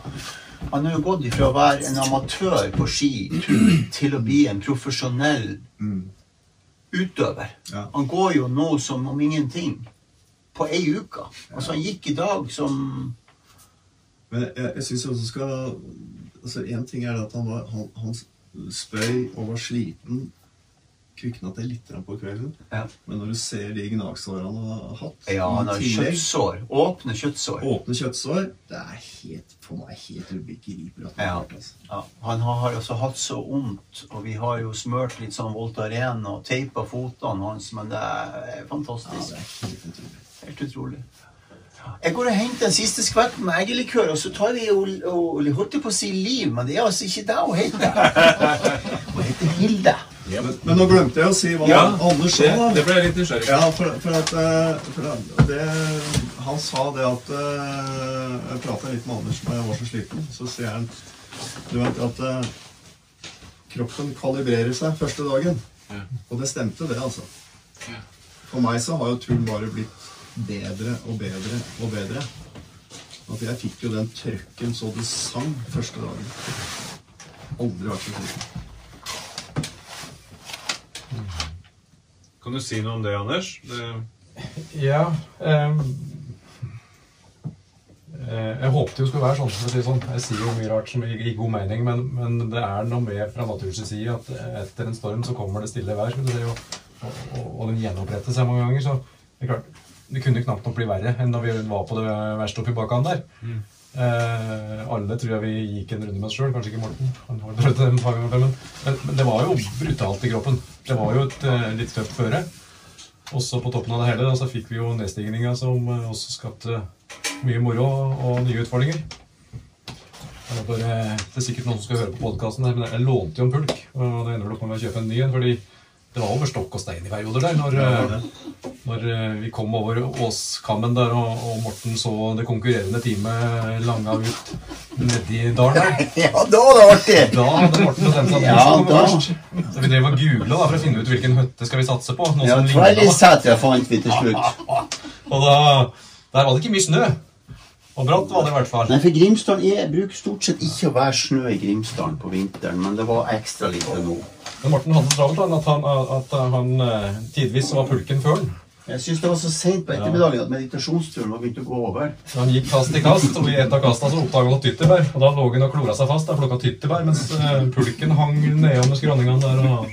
Speaker 1: Han har jo gått ifra å være en amatør på skitur til å bli en profesjonell
Speaker 3: Mm.
Speaker 1: utøver.
Speaker 3: Ja.
Speaker 1: Han går jo nå som om ingenting. På ei uke. Altså, han gikk i dag som
Speaker 3: Men jeg, jeg syns også skal altså En ting er at han, var, han, han spøy og var sliten. Kvikna til litt på kvelden.
Speaker 1: Ja.
Speaker 3: Men når du ser de gnagsårene han har hatt
Speaker 1: Ja, han har kjøttsår. Åpne kjøttsår.
Speaker 3: Åpne kjøttsår. Det er helt, for meg helt ubegripelig at han
Speaker 1: Ja.
Speaker 3: har klart altså.
Speaker 1: Ja, han har også hatt så vondt, og vi har jo smørt litt sånn Voltaren og teipa fotene hans, men det er
Speaker 3: Ja,
Speaker 1: fantastisk.
Speaker 3: det er helt utrolig.
Speaker 1: Helt utrolig. Jeg går og henter en siste skvett med eggelikør, og så tar vi og, og, holdt på å si Liv, men det er altså ikke det hun heter. *laughs* Hun heter Hilde.
Speaker 3: Men, men nå glemte jeg å si hva
Speaker 2: Ja,
Speaker 3: Anders sa.
Speaker 2: Det, det ble jeg litt nysgjerrig.
Speaker 3: Ja, for, for at, eh, for at det, Han sa det at eh, Jeg prata litt med Anders da jeg var så sliten. Så sier han du vet at eh, kroppen kalibrerer seg første dagen.
Speaker 2: Ja.
Speaker 3: Og det stemte, det, altså.
Speaker 2: Ja.
Speaker 3: For meg så har jo turen bare blitt bedre og bedre og bedre. At jeg fikk jo den trøkken så det sang første dagen. Aldri vært så sliten.
Speaker 2: Kan du si noe om det, Anders? Det,
Speaker 10: Ja eh, Jeg håpet jo skulle være sånn. for å si sånn. Jeg sier jo mye rart som gir god mening, men, men det er noe med fra naturens side at etter en storm så kommer det stille vær. skal du si, og, og, og den gjenoppretter seg mange ganger. Så det er klart, det kunne knapt nok bli verre enn da vi var på det verste oppi bakhånd der. Eh, alle tror jeg vi gikk en runde med oss sjøl, kanskje ikke Morten. Han har prøvd det et par ganger men, men, det var jo brutalt i kroppen. Det var jo et eh, litt tøft føre. Også på toppen av det hele da, så fikk vi jo nedstigninga som eh, også skapte mye moro og nye utfordringer. Det er, bare, det er sikkert noen som skal høre på podkasten, men jeg lånte jo en pulk. Og det ender opp med å kjøpe en ny en, fordi det var over stokk og stein i perioder der. Når, eh, når eh, vi kom over Åskammen der, og, og Morten så det konkurrerende teamet langa ut nedi dalen der. *laughs*
Speaker 1: Ja, da var det artig!
Speaker 10: Da hadde Morten bestemt seg
Speaker 1: Ja,
Speaker 10: for
Speaker 1: da.
Speaker 10: først. Så vi drev og googla da, for å finne ut hvilken høtte skal vi satse på. Noe
Speaker 1: Ja,
Speaker 10: da.
Speaker 1: Fant vi til slutt. *laughs*
Speaker 10: Og da, der var det ikke mye snø. Og bratt var det i hvert fall.
Speaker 1: Nei, for Grimsdalen er, bruker stort sett ikke å være snø i Grimsdalen på vinteren, men det var ekstra lite nå.
Speaker 10: Men Morten hadde travelt han, at han, at han eh, tidvis var pulken før han.
Speaker 1: Jeg syns det var så seint på ettermiddagen at meditasjonsturen var begynt å gå over.
Speaker 10: Så han gikk kast i kast, og i et av kastene så oppdaga han tyttebær. Og da lå han og klora seg fast og plukka tyttebær, mens eh, pulken hang nedover skråningene der. Og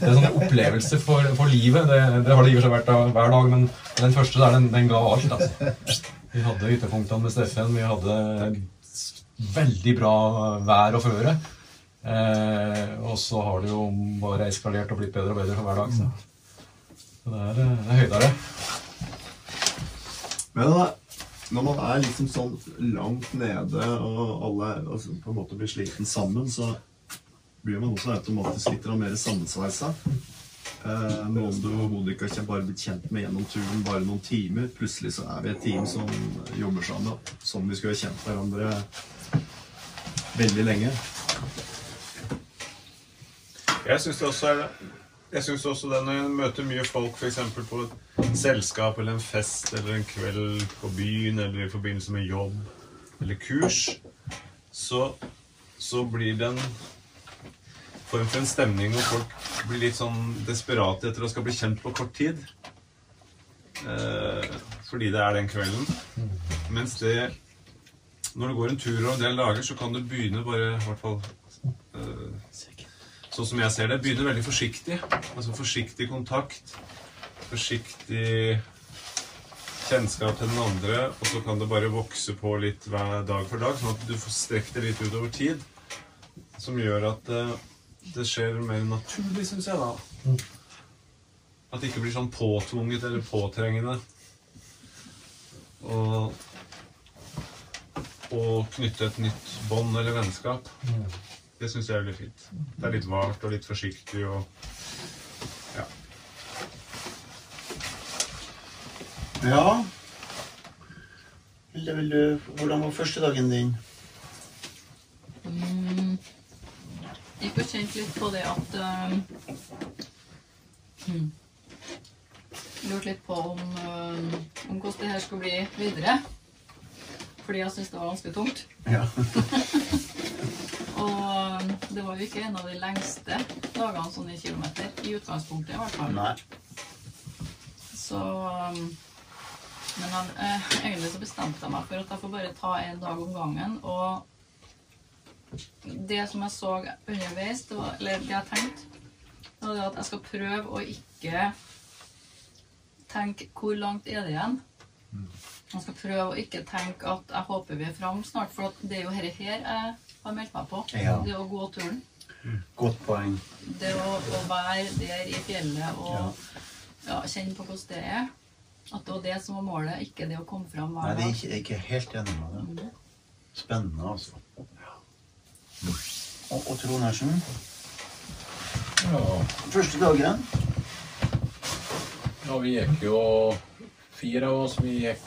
Speaker 10: det er en opplevelse for, for livet. Det, det har det i og for seg vært hver dag, men den første der, den, den ga alt. altså. Vi hadde ytterpunktene med Steffen. Vi hadde veldig bra vær og føre. Eh, og så har det jo bare eskalert og blitt bedre og bedre for hver dag. Så, så det er, eh, det er høydere.
Speaker 3: Men når man er liksom sånn langt nede, og alle altså, på en måte blir sliten sammen, så blir man også automatisk litt mer sammensveisa. Eh, noen du overhodet ikke har bare blitt kjent med gjennom turen bare noen timer. Plutselig så er vi et team som jobber sammen, som vi skulle ha kjent hverandre veldig lenge.
Speaker 2: Jeg syns også er det. Jeg synes også det når jeg møter mye folk f.eks. på et selskap eller en fest eller en kveld på byen eller i forbindelse med jobb eller kurs, så, så blir det en form for en stemning hvor folk blir litt sånn desperate etter å skal bli kjent på kort tid. Eh, fordi det er den kvelden. Mens det Når det går en tur over en del dager, så kan du begynne bare i hvert fall eh, sånn som jeg ser det, begynner veldig forsiktig. Altså forsiktig kontakt, forsiktig kjennskap til den andre, og så kan det bare vokse på litt hver dag for dag, sånn at du får strekt det litt utover tid. Som gjør at det, det skjer mer naturlig, syns jeg, da. At det ikke blir sånn påtvunget eller påtrengende. Og, og knytte et nytt bånd eller vennskap. Det syns jeg er veldig fint. Det er litt vart og litt forsiktig og Ja.
Speaker 1: Ja. Hilde, vil du, hvordan var første dagen din?
Speaker 5: Mm. Gikk og kjent litt på det at um, mm. Lurte litt på om, um, om hvordan det her skulle bli videre. Fordi jeg syns det var ganske tungt.
Speaker 1: Ja. *laughs*
Speaker 5: Og det var jo ikke en av de lengste dagene sånn i kilometer. I utgangspunktet, i hvert fall.
Speaker 1: Nei.
Speaker 5: Så um, Men han, eh, egentlig så bestemte jeg meg for at jeg får bare ta en dag om gangen. Og det som jeg så underveis, det var, eller det jeg tenkte, det var det at jeg skal prøve å ikke tenke hvor langt er det igjen. Jeg skal prøve å ikke tenke at jeg håper vi er fram snart, for det er jo dette her jeg har meldt meg på.
Speaker 1: Ja.
Speaker 5: Det å gå turen.
Speaker 1: Godt poeng.
Speaker 5: Det å, å være der i fjellet og
Speaker 1: Ja.
Speaker 5: ja, kjenne på hvordan det er. At det var det som var målet, ikke det å komme fram hver
Speaker 1: er
Speaker 5: dag.
Speaker 1: Nei, jeg er ikke helt enig med det. Spennende, altså. Og, og Trond Hersen? Første dagen?
Speaker 4: Ja, vi gikk jo Fire av oss, vi gikk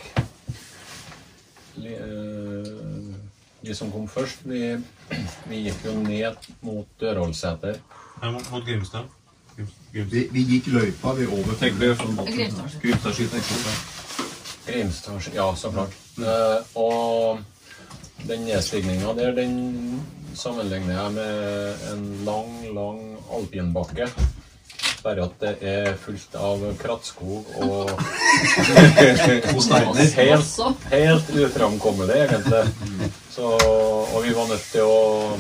Speaker 4: eh, som kom først, vi, vi gikk jo ned mot Dørholseter.
Speaker 2: Nei, mot, mot Grimstad. Grims- Grims-
Speaker 3: Vi, vi gikk løypa, vi over
Speaker 2: Tenk vi sånn
Speaker 5: Grimstad.
Speaker 4: Ja, så klart. Eh, og den nedstigninga der, den sammenligner jeg med en lang, lang alpinbakke. Bare at det er fullt av krattskog og. *laughs* Helt, helt uframkommelig, egentlig. Så, og vi var nødt til å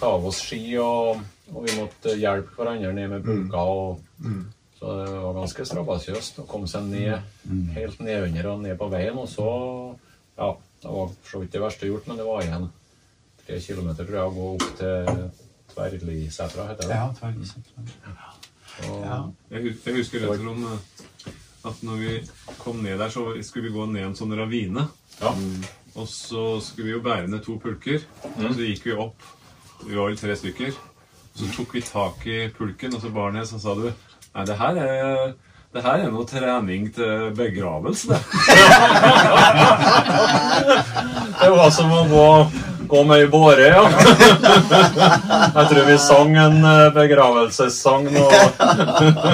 Speaker 4: ta av oss ski, og, og vi måtte hjelpe hverandre ned med bunker. Og, så det var ganske strabasiøst å komme seg ned helt nedunder og ned på veien. Og så Ja, det var for så vidt det verste gjort, men det var igjen tre kilometer tror jeg, å gå opp til Tverrlisetra, heter det.
Speaker 1: Ja, tverrvis.
Speaker 4: Og,
Speaker 1: Ja.
Speaker 2: Jeg, hus- jeg husker rett Trond, at når vi kom ned der, så skulle vi gå ned en sånn ravine.
Speaker 4: Ja.
Speaker 2: Og så skulle vi jo bære ned to pulker. Og så gikk vi opp. Vi var vel tre stykker. Så tok vi tak i pulken, og så bar ned, så sa du Nei, det her er det her er noe trening til begravelse, det. *laughs*
Speaker 4: Det var som å gå, gå med i båre, ja. *laughs* Jeg tror vi sang en eh, begravelsessang nå.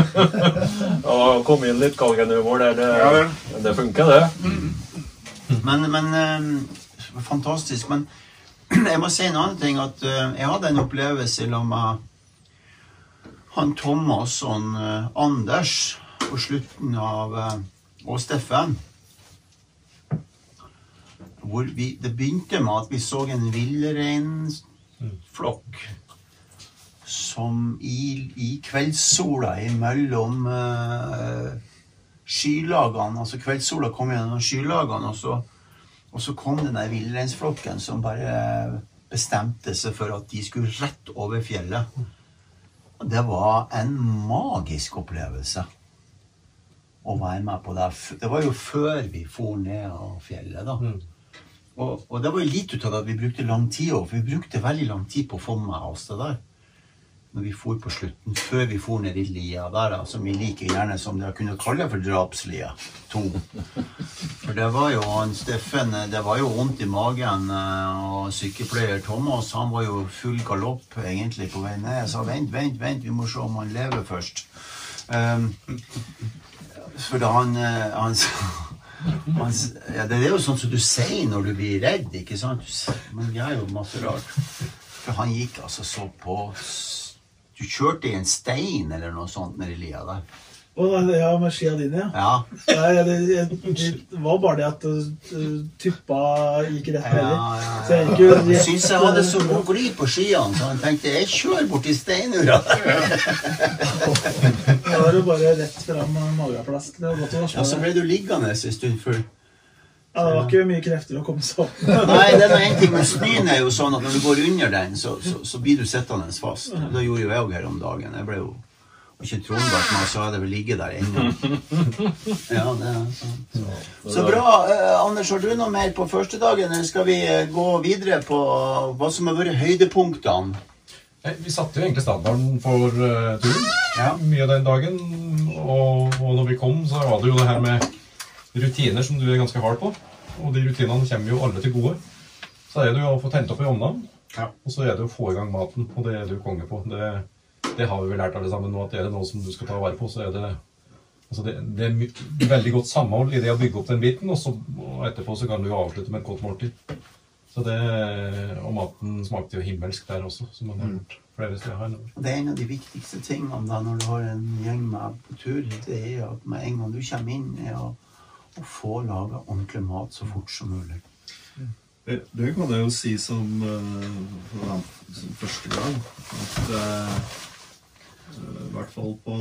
Speaker 4: *laughs* Og kom inn litt galgenhumor der. Det, det funker, det.
Speaker 1: Men, men eh, Fantastisk. Men *clears throat* jeg må si en annen ting. At eh, jeg hadde en opplevelse sammen han Thomas og han, eh, Anders på slutten av Og Steffen. Hvor vi, det begynte med at vi så en villreinflokk som i, i kveldssola imellom uh, skylagene Altså kveldssola kom gjennom skylagene, og så, og så kom den der villreinsflokken som bare bestemte seg for at de skulle rett over fjellet. Og det var en magisk opplevelse å være med på det. Det var jo før vi for ned av fjellet, da. Og, og det var jo litt ut av det at vi brukte lang tid òg, for vi brukte veldig lang tid på å få med oss det der. Når vi for på slutten, før vi for ned i lia der, da, som vi like gjerne som de har kunnet kalle for drapslia to. For det var jo han Steffen Det var jo vondt i magen, eh, og sykepleier Thomas han var jo full galopp egentlig på vei ned. Jeg sa vent, vent, vent, vi må se om han lever først. Um, for da han, eh, han han, ja, Det er jo sånn som du sier når du blir redd, ikke sant? Men det er jo masse rart. For han gikk altså så på Du kjørte i en stein eller noe sånt nedi lia der.
Speaker 6: Oh, ja, med skia dine, ja.
Speaker 1: Ja.
Speaker 6: Nei, det, det, det var bare det at uh, tuppa gikk rett nedi. Ja,
Speaker 1: Ja, ja,
Speaker 6: Så jeg gikk jo
Speaker 1: Jeg syns jeg hadde så god glid på skiene, så han tenkte jeg kjører borti steinura.
Speaker 6: Da var det bare rett fram med mageplask.
Speaker 1: Ja, så ble du liggende en stund før.
Speaker 6: Ja, det var ikke mye krefter å komme seg opp. *laughs*
Speaker 1: Nei, det er en ting, men snøen er jo sånn at når du går under den, så, så, så blir du sittende fast. Det gjorde jo jeg òg her om dagen. Jeg ble jo ikke Trondbart, men så hadde jeg vel ligget der ennå. *laughs* Ja, det er sant. Så bra. Eh, Anders, har du noe mer på første dagen, eller skal vi eh, gå videre på hva som har vært høydepunktene?
Speaker 10: Vi satte jo egentlig standarden for eh, turen
Speaker 1: Ja.
Speaker 10: mye den dagen. Og, og når vi kom, så var det jo det her med rutiner som du er ganske hard på. Og de rutinene kommer jo alle til gode. Så er det jo å få tent opp i ovnene,
Speaker 2: Ja.
Speaker 10: og så er det å få i gang maten. Og det er du konge på. Det, det har vi vel lært alle sammen nå, at er det noe som du skal ta vare på, så er det Altså det, det er my- veldig godt samhold i det å bygge opp den biten, og, så, og etterpå så kan du jo avslutte med et godt måltid. Så det, Og maten smakte jo himmelsk der også, som man har gjort flere steder her.
Speaker 1: Det er en av de viktigste tingene da, når du har en gjeng med på tur. Det er jo at med en gang du kommer inn, er å, å få laga ordentlig mat så fort som mulig.
Speaker 3: Det, kan jeg jo si som, uh, som første gang. At eh, eh, i hvert fall på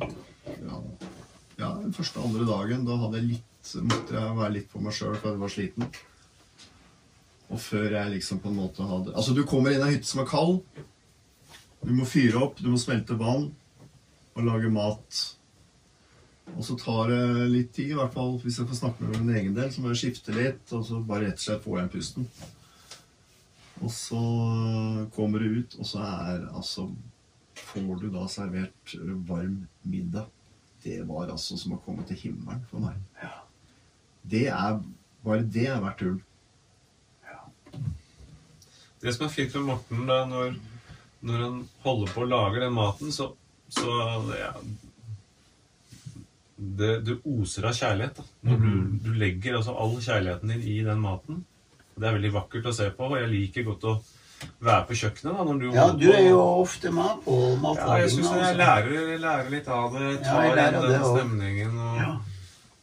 Speaker 3: ja, ja, den første andre dagen, da hadde jeg litt, måtte jeg være litt på meg sjøl for jeg var sliten. Og før jeg liksom på en måte hadde Altså, du kommer inn i ei hytte som er kald. Du må fyre opp, du må smelte vann og lage mat. Og så tar det litt tid, i hvert fall hvis jeg får snakke med min egen del, så må jeg skifte litt, og så bare rett og slett få igjen pusten. Og så kommer du ut, og så er altså Får du da servert varm middag. Det var altså som å komme til himmelen for meg. Det er Bare det er verdt turen.
Speaker 2: Det som er fint med Morten, da, når, når han holder på å lage den maten, så, så ja, det, Du oser av kjærlighet. Da. Når du, du legger altså all kjærligheten din i den maten. Det er veldig vakkert å se på, og jeg liker godt å være på kjøkkenet. da, når du
Speaker 1: Ja, du er jo ofte med på
Speaker 2: Ja, jeg syns jeg lærer, jeg lærer litt av det.
Speaker 1: Ja,
Speaker 2: Tar
Speaker 1: lærer
Speaker 2: inn den stemningen. Og,
Speaker 1: Ja.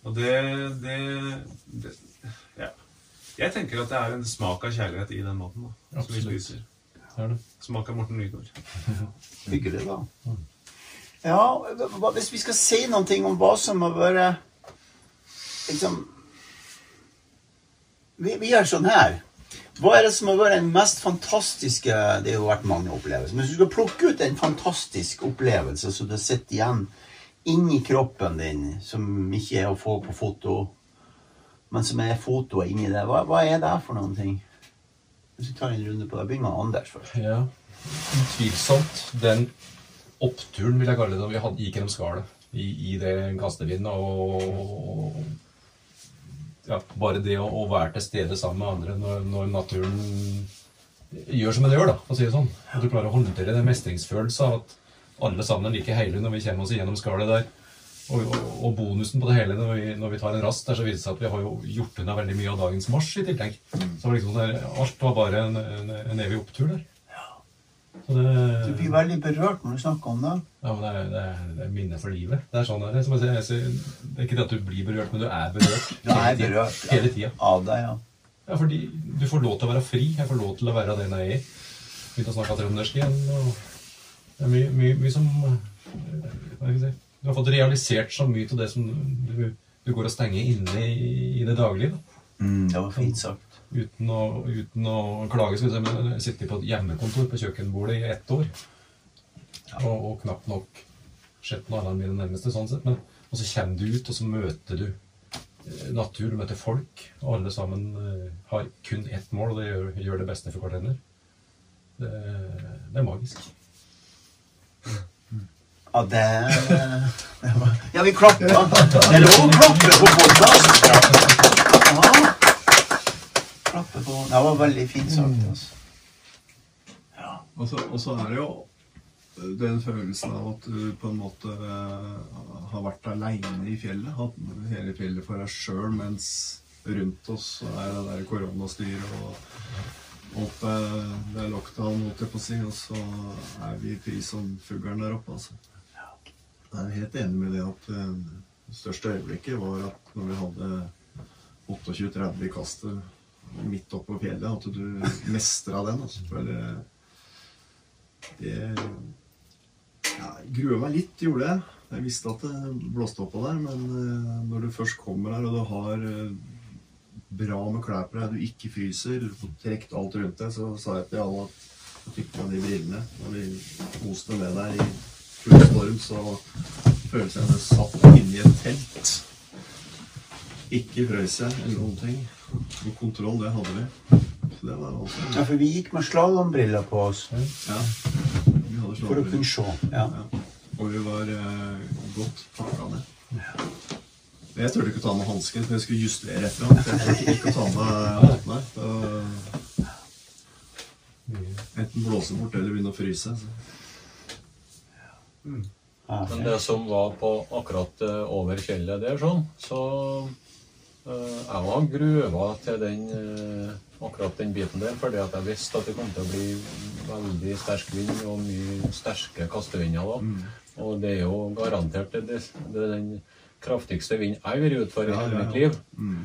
Speaker 2: og det, det, det Ja. Jeg tenker at det er en smak av kjærlighet i den maten da, som vi spiser.
Speaker 10: Det er det.
Speaker 2: Smak av Morten Nygaard.
Speaker 1: Hyggelig, da. Ja, hvis vi skal si noe om hva som har vært liksom vi, vi gjør sånn her. Hva er det som har vært den mest fantastiske Det har jo vært mange opplevelser. Men hvis du skal plukke ut en fantastisk opplevelse som du sitter igjen inni kroppen din, som ikke er å få på foto, men som er fotoet inni det, hva, hva er det for noen ting? Hvis vi tar en runde på det. Begynner med Anders først.
Speaker 10: Ja, utvilsomt. Den oppturen, vil jeg kalle det, da vi hadde, gikk gjennom skallet i, i det kastevinden. Og ja, bare det å, å være til stede sammen med andre når, når naturen gjør som den gjør, da, for å si det sånn. At du klarer å håndtere den mestringsfølelsen av at alle sammen er like hele når vi kommer oss gjennom skallet der. Og, og, og bonusen på det hele når vi, når vi tar en rast, der så viser det seg at vi har jo gjort unna veldig mye av dagens marsj i tillegg. Så liksom der, alt var bare en, en, en evig opptur der.
Speaker 1: Du blir veldig berørt når du snakker om det.
Speaker 10: ja, men det, er, det, er, det er minne for livet. Det er sånn det er. Som jeg sier, det er ikke det at du blir berørt, men du er berørt.
Speaker 1: Du er
Speaker 10: hele
Speaker 1: berørt.
Speaker 10: Hele tida.
Speaker 1: Av deg, ja.
Speaker 10: Ja, fordi du får lov til å være fri. Jeg får lov til å være den jeg er. Begynte å snakke trøndersk igjen. Det er mye, mye, mye som eh, hva skal jeg si, Du har fått realisert så mye av det som du, du går og stenger inne i, i det daglige. da.
Speaker 1: Mm, det var fint sagt.
Speaker 10: Uten å, uten å klage. Skal vi jeg sitter på et hjemmekontor på kjøkkenbordet i ett år. Og, og knapt nok sett noe annet enn mine nærmeste. sånn sett. Men, og så kommer du ut, og så møter du eh, natur, du møter folk. Og alle sammen eh, har kun ett mål, og det gjør, gjør det beste for hverandre. Det, det er magisk.
Speaker 1: Ja, det, det var, Ja, vi klapper. Det er lov å klappe på podkast. Ja. Klappe på Det var veldig fint sagt. Altså.
Speaker 3: Og så, og så er det jo den følelsen av at du på en måte eh, har vært aleine i fjellet. Hatt hele fjellet for deg sjøl, mens rundt oss er det der koronastyret og alt det er lockdown, holdt jeg på å si, og så er vi fri som fuglen der oppe, altså. Jeg er helt enig med det at eh, det største øyeblikket var at når vi hadde 28-30 i kastet midt oppå fjellet, at du mestra den. Altså, for det, det ja, grua meg litt, gjorde jeg. Jeg visste at det blåste oppå der, men eh, når du først kommer her og du har eh, bra med klær på deg, du ikke fryser, du får trukket alt rundt deg, så sa jeg til alle at jeg fikk på de brillene. Når vi koste med der i full storm, så føles jeg som jeg satt inni et telt. Ikke frøs jeg eller noen ting. Og kontroll, det hadde vi. Det var voldsomt.
Speaker 1: Ja, for vi gikk med slalåmbriller på oss
Speaker 3: Ja. Vi hadde
Speaker 1: for å kunne se. Ja.
Speaker 3: Og vi var eh, godt pakka ned. Jeg turte ikke å ta med hansken, for jeg skulle justere et eller annet. Jeg ikke å ta med hattene. Da- Enten blåse bort eller begynne å fryse. Så.
Speaker 4: Men det som var på akkurat eh, over fjellet der, sånn, så jeg var gruva til den eh, akkurat den biten der, fordi at jeg visste at det kom til å bli veldig sterk vind og mye sterke kastevinder da. Og det er jo garantert det, det, er den kraftigste vind jeg har vært ute for i hele mitt
Speaker 3: liv.
Speaker 4: liv.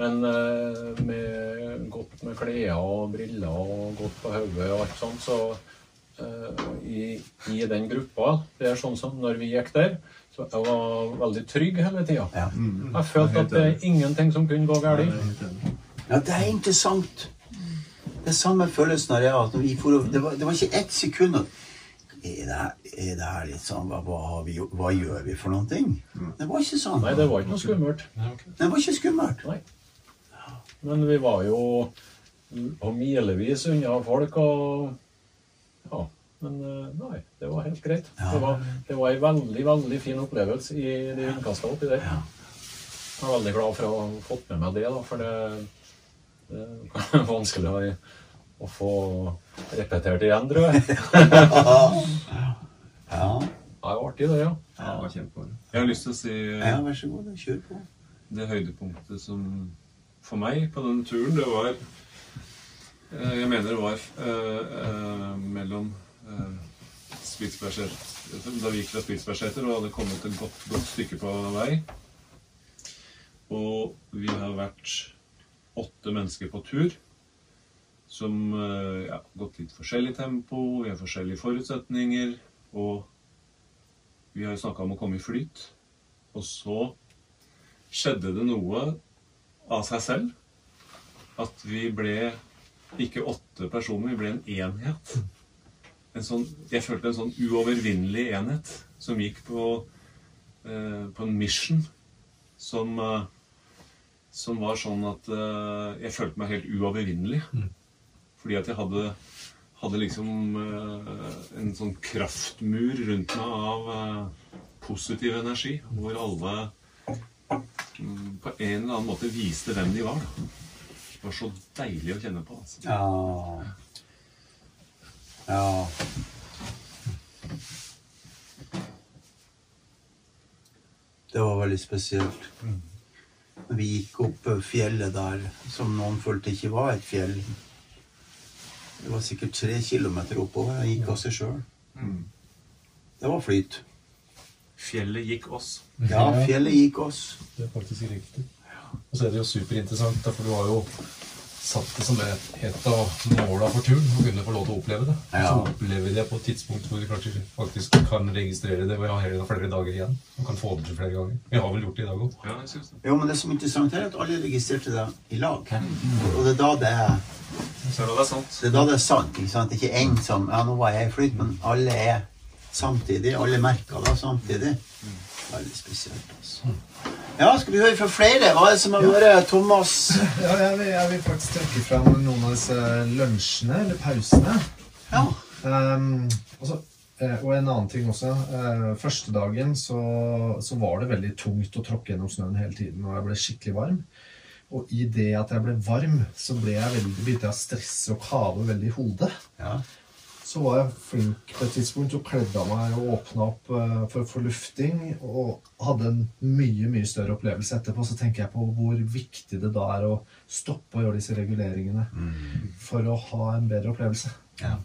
Speaker 4: Men eh, med, godt med klær og briller og godt på hodet og alt sånt, så eh, i, i den gruppa, det er sånn som når vi gikk der, så jeg var veldig trygg hele tida.
Speaker 1: Ja.
Speaker 4: Jeg følte at det er ingenting som kunne gå galt.
Speaker 1: Ja, det er interessant. Det er samme følelsen har jeg hatt. Det var, det var ikke ett sekund at er det, her- er det her litt sånn hva, hva, vi, hva gjør vi for noen ting? Det var ikke sånn.
Speaker 4: Nei, det var ikke noe skummelt.
Speaker 1: Det var ikke skummelt.
Speaker 4: Nei. Men vi var jo milevis unna folk og Ja. Men eh, nei, det var helt greit. Det var, det var en veldig, veldig fin opplevelse i de vindkastene oppi der. Jeg er veldig glad for å ha fått med meg det, da, for det, det er *laughs* vanskelig å, å få repetert igjen, tror jeg. *laughs*
Speaker 1: Ja.
Speaker 4: Det var artig, det, ja.
Speaker 3: Ja, det var kjempeartig.
Speaker 2: Jeg har lyst til å si
Speaker 1: ja, vær så god. Kjør på.
Speaker 2: det høydepunktet som for meg på den turen, det var eh, Jeg mener det var eh, eh, mellom Da vi gikk fra Spitsbergseter og hadde kommet et godt, godt stykke på vei. Og vi har vært åtte mennesker på tur. Som har ja, gått litt forskjellig tempo, vi har forskjellige forutsetninger. Og vi har jo snakka om å komme i flyt. Og så skjedde det noe av seg selv. At vi ble ikke åtte personer, vi ble en enhet. En sånn, jeg følte en sånn uovervinnelig enhet som gikk på, eh, på en mission som, eh, som var sånn at eh, jeg følte meg helt uovervinnelig. Fordi at jeg hadde, hadde liksom en sånn kraftmur rundt meg av positiv energi, hvor alle mm, på en eller annen måte viste hvem de var. Da. Det var så deilig å kjenne på. Altså.
Speaker 1: Ja. Ja. Det var veldig spesielt. Når vi gikk opp fjellet der, som noen følte ikke var et fjell. Det var sikkert tre kilometer oppover. Jeg gikk av seg sjøl. Det var flyt.
Speaker 2: Fjellet gikk oss.
Speaker 1: Ja, fjellet gikk oss.
Speaker 10: Det er faktisk riktig. Og så er det jo superinteressant, for du har jo satt det som et, et av måla for turen, å kunne få lov til å oppleve det.
Speaker 1: Ja.
Speaker 10: Så opplever vi det på et tidspunkt hvor vi faktisk, faktisk kan registrere det, hvor vi har hele- flere dager igjen. Og kan få det til flere ganger. Vi har vel gjort det i dag òg.
Speaker 2: Ja, det.
Speaker 1: Jo, men det som er interessant, er at alle registrerte det i lag. Og det er da det er
Speaker 2: Så er det, det er sant.
Speaker 1: Det er da det er sant. ikke sant? Ikke én som Ja, nå var jeg i flyt, men alle er samtidig. Alle merker det samtidig. Veldig spesielt. altså. Ja, skal vi høre fra flere? Hva er det som har vært Thomas?
Speaker 7: Ja, jeg vil, jeg vil faktisk trekke fram noen av disse lunsjene, eller pausene.
Speaker 1: Ja.
Speaker 7: Um, og, eh, og en annen ting også. eh, første dagen så, så var det veldig tungt å tråkke gjennom snøen hele tiden, og jeg ble skikkelig varm. Og i det at jeg ble varm, så ble jeg veldig, begynte jeg å stresse og kave veldig i hodet.
Speaker 1: Ja.
Speaker 7: Så var jeg flink på et tidspunkt og kledde av meg og åpna opp for, for lufting. Og hadde en mye mye større opplevelse etterpå. Så tenker jeg på hvor viktig det da er å stoppe å gjøre disse reguleringene for å ha en bedre opplevelse.
Speaker 1: Ja.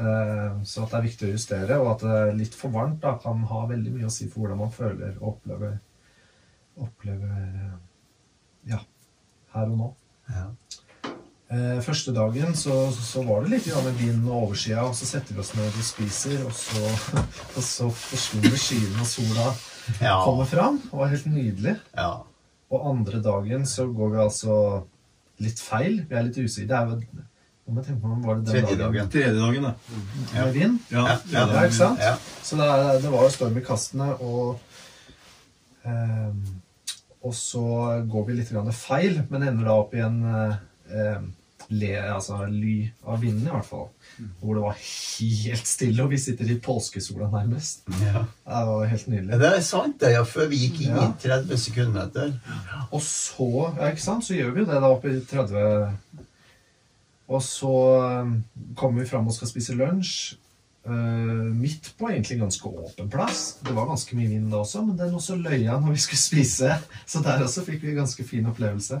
Speaker 7: Eh, Så at det er viktig å justere, og at det er litt for varmt da, kan ha veldig mye å si for hvordan man føler og opplever, opplever eh, ja, her og nå.
Speaker 1: Ja.
Speaker 7: Eh, første dagen så, så var det litt grann vind og oversida, og så setter vi oss ned og spiser, og så, *laughs* og så forsvinner skyene, og sola
Speaker 1: Ja.
Speaker 7: kommer fram. Det var helt nydelig.
Speaker 1: ja.
Speaker 7: Og andre dagen så går vi altså litt feil. Vi er litt usikre. Det er må jeg tenke på om var det den
Speaker 1: Tredje dagen.
Speaker 3: Tredje dagen, da.
Speaker 7: med vind?
Speaker 3: Ja,
Speaker 1: Ja,
Speaker 7: Ja, ikke sant?
Speaker 1: Ja.
Speaker 7: Så det, det var jo storm i kastene, og eh, Og så går vi litt grann feil, men ender da opp i en eh, le, altså, ly av vinden, i hvert fall. Hvor det var helt stille, og vi sitter i påskesola nærmest.
Speaker 1: Ja.
Speaker 7: Det var helt nydelig.
Speaker 1: Det er sant, det. Ja, før vi gikk inn
Speaker 7: Ja.
Speaker 1: i 30 sekundmeter.
Speaker 7: Og så, ja, ikke sant, så gjør vi jo det da oppe i 30 Og så um, kommer vi fram og skal spise lunsj. Uh, midt på egentlig ganske åpen plass. Det var ganske mye vind da også, men den også løya når vi skulle spise. Så der også fikk vi en ganske fin opplevelse.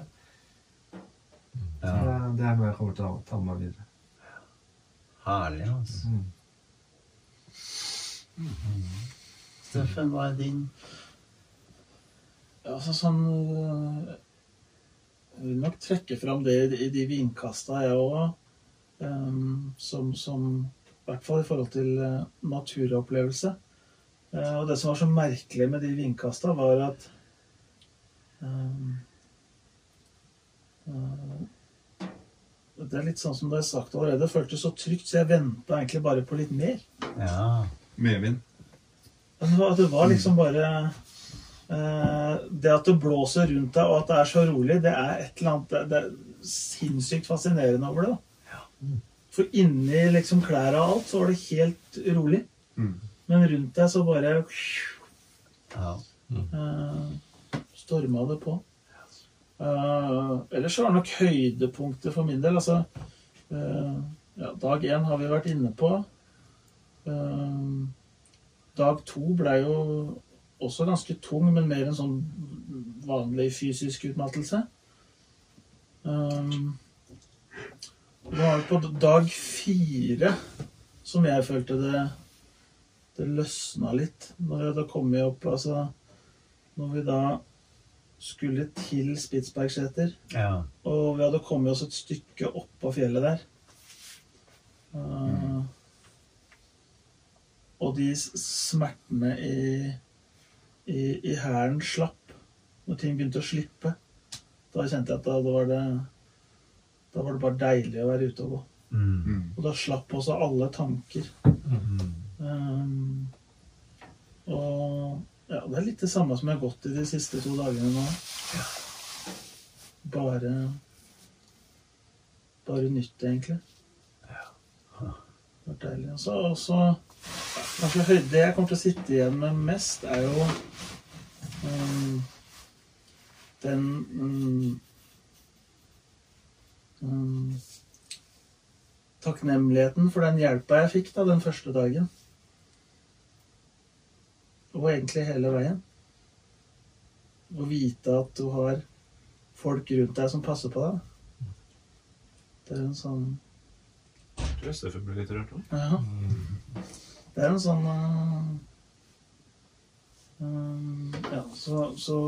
Speaker 1: Ja.
Speaker 7: Eh, det er noe jeg kommer til å ta med meg videre.
Speaker 1: Herlig, altså.
Speaker 7: Mm.
Speaker 1: Steffen, hva er din
Speaker 6: altså sånn øh, Jeg vil nok trekke fram det i- de vindkasta, jeg òg. som, som I hvert fall i forhold til øh, naturopplevelse. Uh, og det som var så merkelig med de vindkasta, var at um, eh, Det er litt sånn som det er sagt allerede. Det føltes så trygt, så jeg venta egentlig bare på litt mer.
Speaker 1: Ja.
Speaker 3: Medvind.
Speaker 6: Det var- det var liksom bare eh, Det at det blåser rundt deg, og at det er så rolig, det er et eller annet Det, det er sinnssykt fascinerende over det. da. For inni liksom klærne og alt, så var det helt rolig.
Speaker 3: Mm.
Speaker 6: Men rundt deg så bare
Speaker 1: ja.
Speaker 6: eh, storma det på. Eh, ellers så var det nok høydepunktet for min del. Altså uh, ja, Dag én har vi vært inne på. Uh, dag to ble jo også ganske tung, men mer en sånn vanlig fysisk utmattelse. Um, det var på dag fire som jeg følte det det løsna litt. Når jeg da kom jeg opp Altså når vi da skulle til Spitsbergseter,
Speaker 1: Ja.
Speaker 6: og vi hadde kommet oss et stykke opp på fjellet der. Uh, og de smertene i i, i hælen slapp. Når ting begynte å slippe. Da kjente jeg at da, da var det Da var det bare deilig å være ute og gå.
Speaker 1: Mm.
Speaker 6: Og da slapp også alle tanker. Um, og ja, det er litt det samme som jeg har gått i de siste to dagene nå. Bare Bare nytt, egentlig. Det var deilig. Og så Kanskje høyde jeg kommer til å sitte igjen med mest, er jo um, den um, um, Takknemligheten for den hjelpa jeg fikk da den første dagen. Og egentlig hele veien. Å vite at du har folk rundt deg som passer på deg. Det er en sånn
Speaker 2: Jeg tror Steffen ble litt rørt òg.
Speaker 6: Ja. Det er en sånn uh, um, Ja, så, så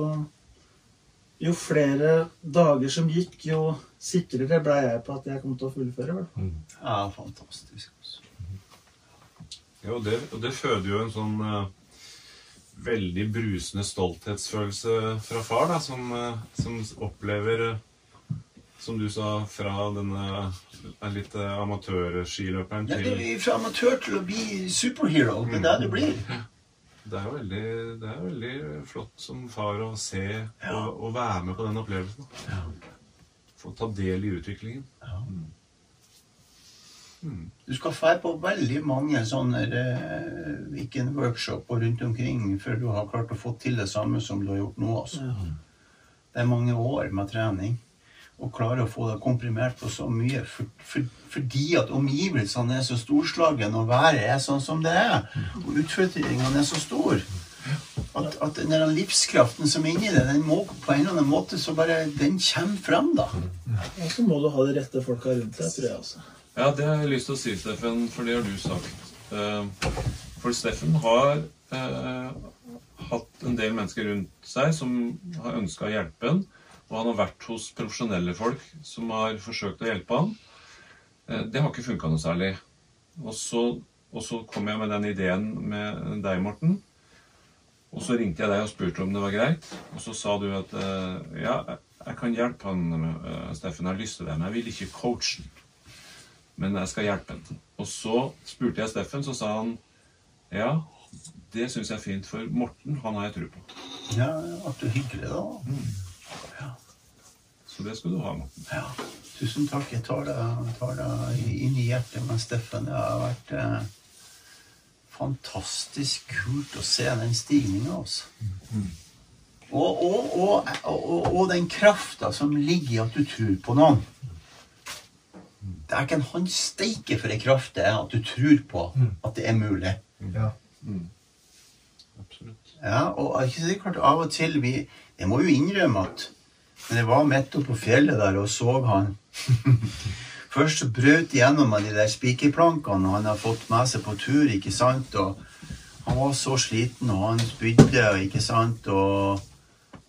Speaker 6: Jo flere dager som gikk, jo sikrere ble jeg på at jeg kom til å fullføre. Vel? hvert
Speaker 1: ja, fantastisk. Altså.
Speaker 2: Ja, og det, og det føder jo en sånn eh, veldig brusende stolthetsfølelse fra far, da, som, eh, som opplever eh, Som du sa, fra denne eh, litt amatørskiløperen
Speaker 1: Ja,
Speaker 2: til
Speaker 1: det er fra amatør til å bli superhero. Det er det det blir.
Speaker 2: Det er jo veldig, det er veldig flott som far å se og, og være med på den opplevelsen. Få ta del i utviklingen.
Speaker 1: Du skal fære på veldig mange sånne eh, weekend-workshoper rundt omkring før du har klart å få til det samme som du har gjort nå. Altså. Det er mange år med trening. Å klare å få det komprimert på så mye for, for, fordi at omgivelsene er så storslagne, og været er sånn som det er, og utfordringene er så store. At, at den livskraften som er inni det, den må på en eller annen måte så bare Den kommer frem, da.
Speaker 6: Og så må du ha de rette folka rundt deg, tror jeg også.
Speaker 2: Ja, det har jeg lyst til å si, Steffen, for det har du sagt. Eh, For Steffen har eh, hatt en del mennesker rundt seg som har ønska å hjelpe ham. Og han har vært hos profesjonelle folk som har forsøkt å hjelpe ham. Eh, Det har ikke funka noe særlig. Og så, og så kom jeg med den ideen med deg, Morten. Og så ringte jeg deg og spurte om det var greit. Og så sa du at ja, jeg kan hjelpe han, Steffen. Jeg har lyst til det, men jeg vil ikke coache han men jeg skal hjelpe ham. Og så spurte jeg Steffen, så sa han ja, det syns jeg er fint, for Morten han har jeg tro på.
Speaker 1: Ja, det ble hyggelig, da.
Speaker 2: Så det skal du ha, Morten.
Speaker 1: Ja. Tusen takk. Jeg tar det, det inn i hjertet med Steffen. Det har vært eh, fantastisk kult å se den stigninga, altså. Og, og, og, og, og den krafta som ligger i at du tror på noen. Det er ikke en hånd steike for ei kraft det er at du tror på at det er mulig.
Speaker 3: Ja. absolutt.
Speaker 1: Ja, og ikke så klart av og til vi Jeg må jo innrømme at Men jeg var midt oppe på fjellet der og så han *laughs* Først så brøt gjennom han de der spikerplankene han har fått med seg på tur, ikke sant, og han var så sliten, og han spydde, ikke sant, og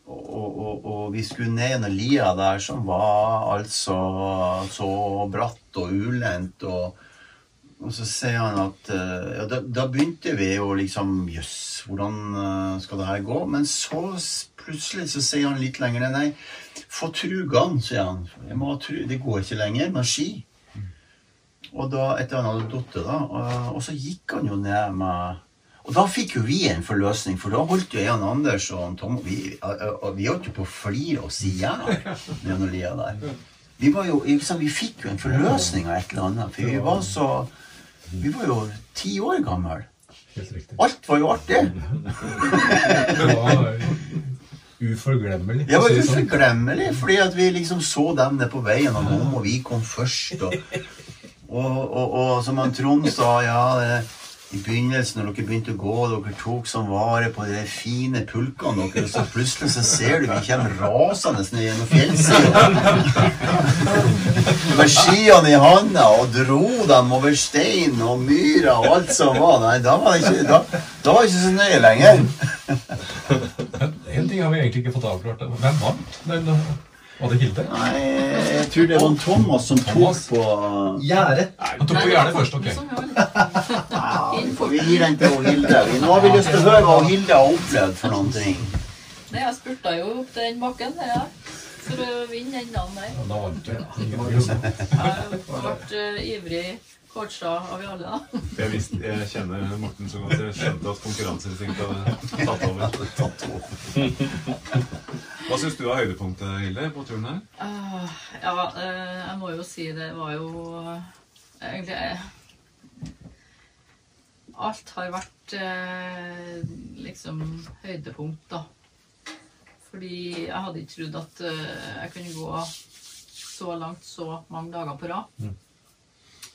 Speaker 1: og, og, og, vi skulle ned gjennom lia der som var altså så bratt og ulendt. Og, og så sier han at eh, ja, da, da begynte vi å liksom Jøss, hvordan eh, skal det her gå? Men så plutselig så sier han litt lenger ned Nei, få trugene, sier han. Jeg må tru, det går ikke lenger med ski. Og da, etter han hadde falt, da, og, og så gikk han jo ned med og da fikk jo vi en forløsning, for da holdt jo Jan Anders og Tom Vi, og vi holdt jo på å flire oss i hjel med lia der. Vi, var jo, liksom, vi fikk jo en forløsning av et eller annet, for vi var så Vi var jo ti år gamle. Alt var jo artig.
Speaker 10: Det var uforglemmelig.
Speaker 1: Det var
Speaker 10: sånn.
Speaker 1: uforglemmelig, fordi at vi liksom så dem nede på veien og og vi kom først. Og, og, og, og som han Trond sa, ja det, I begynnelsen, når dere begynte å gå, dere tok som vare på de fine pulkene deres, og så plutselig så ser du vi kommer rasende ned gjennom fjellsida. Med skiene i handa og dro dem over stein og myra og alt som var. Nei, da var det ikke, da, da var det ikke så nøye lenger.
Speaker 10: En ting har vi egentlig ikke fått avklart. Hvem vant? Var det Hilde?
Speaker 1: Nei, jeg tror det var Thomas som tok på
Speaker 7: Gjerdet.
Speaker 10: Han tok på gjerdet først, ok.
Speaker 5: Som gjør
Speaker 1: Ja, vi gir den til Hilde. Nå har vi lyst til å høre hva Hilde har opplevd for noen ting.
Speaker 5: Nei, jeg spurta jo opp den bakken der, ja. For å vinne den dagen der.
Speaker 10: Ja, Da vant du. *laughs*
Speaker 5: Jeg ble eh, ivrig coacha av vi alle, da. *laughs*
Speaker 2: Jeg, visste, jeg kjenner Morten så godt. Jeg skjønte at konkurranseinstinktet hadde tatt over.
Speaker 1: Tatt over.
Speaker 2: Hva syns du er høydepunktet, Hilde, på turen her?
Speaker 5: Uh, ja, uh, jeg må jo si det var jo uh, egentlig eh, Alt har vært eh, liksom høydepunkt, da. Fordi jeg hadde ikke trodd at jeg kunne gå så langt så mange dager på rad.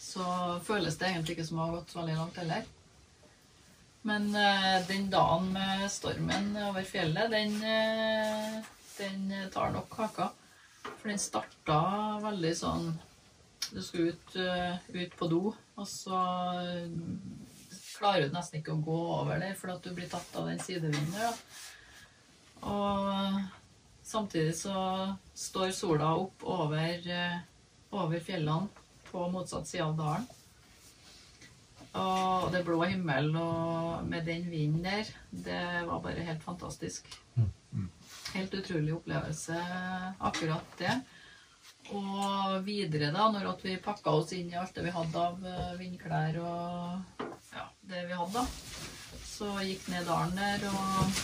Speaker 5: Så føles det egentlig ikke som å ha gått så veldig langt heller. Men eh, den dagen med stormen over fjellet, den, eh, den tar nok kaka. For den starta veldig sånn Du skulle ut, eh, ut på do, og så klarer du nesten ikke å gå over der fordi at du blir tatt av den sidevinden Ja. Og samtidig så står sola opp over, over fjellene på motsatt side av dalen. Og det blå himmel og med den vinden der, det var bare helt fantastisk. Helt utrolig opplevelse, akkurat det. Og videre, da, når at vi pakka oss inn i alt det vi hadde av eh, vindklær og ja, det vi hadde, da, så gikk ned dalen der og,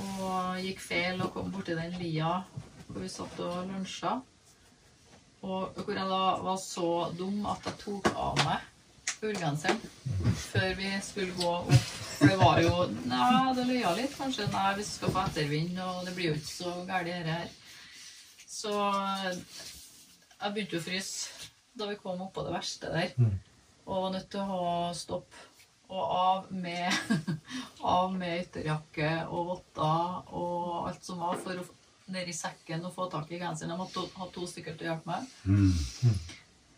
Speaker 5: og gikk feil og kom borti den lia hvor vi satt og lunsja. Og hvor jeg da var så dum at jeg tok av meg ullgenseren før vi skulle gå opp. For det var jo Nei, det løya litt, kanskje. Nei, vi skal få ettervind, og det blir jo ikke så galt, dette her. Så jeg begynte å fryse da vi kom oppå det verste der. Og var nødt til å ha stopp. Og av med, *laughs* av med ytterjakke og votter og alt som var, for å ned i sekken og få tak i genseren. Jeg måtte ha to stykker til å hjelpe meg.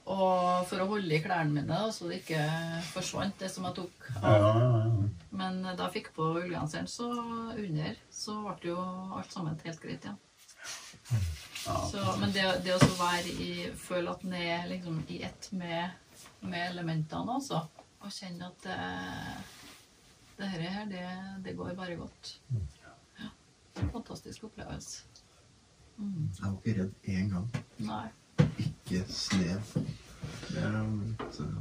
Speaker 5: Og for å holde i klærne mine, så det ikke forsvant, det som jeg tok av.
Speaker 1: ja, ja.
Speaker 5: Men da jeg fikk på ullgenseren så under, så ble jo alt sammen helt greit igjen. Så, men det, det å være i Føle at en er liksom i ett med, med elementene, altså. Og kjenne at det, det her, det, det går bare godt. Ja. En fantastisk opplevelse. Mm.
Speaker 3: Jeg var ikke redd én gang.
Speaker 5: Nei.
Speaker 3: Ikke snev. Det er litt eh,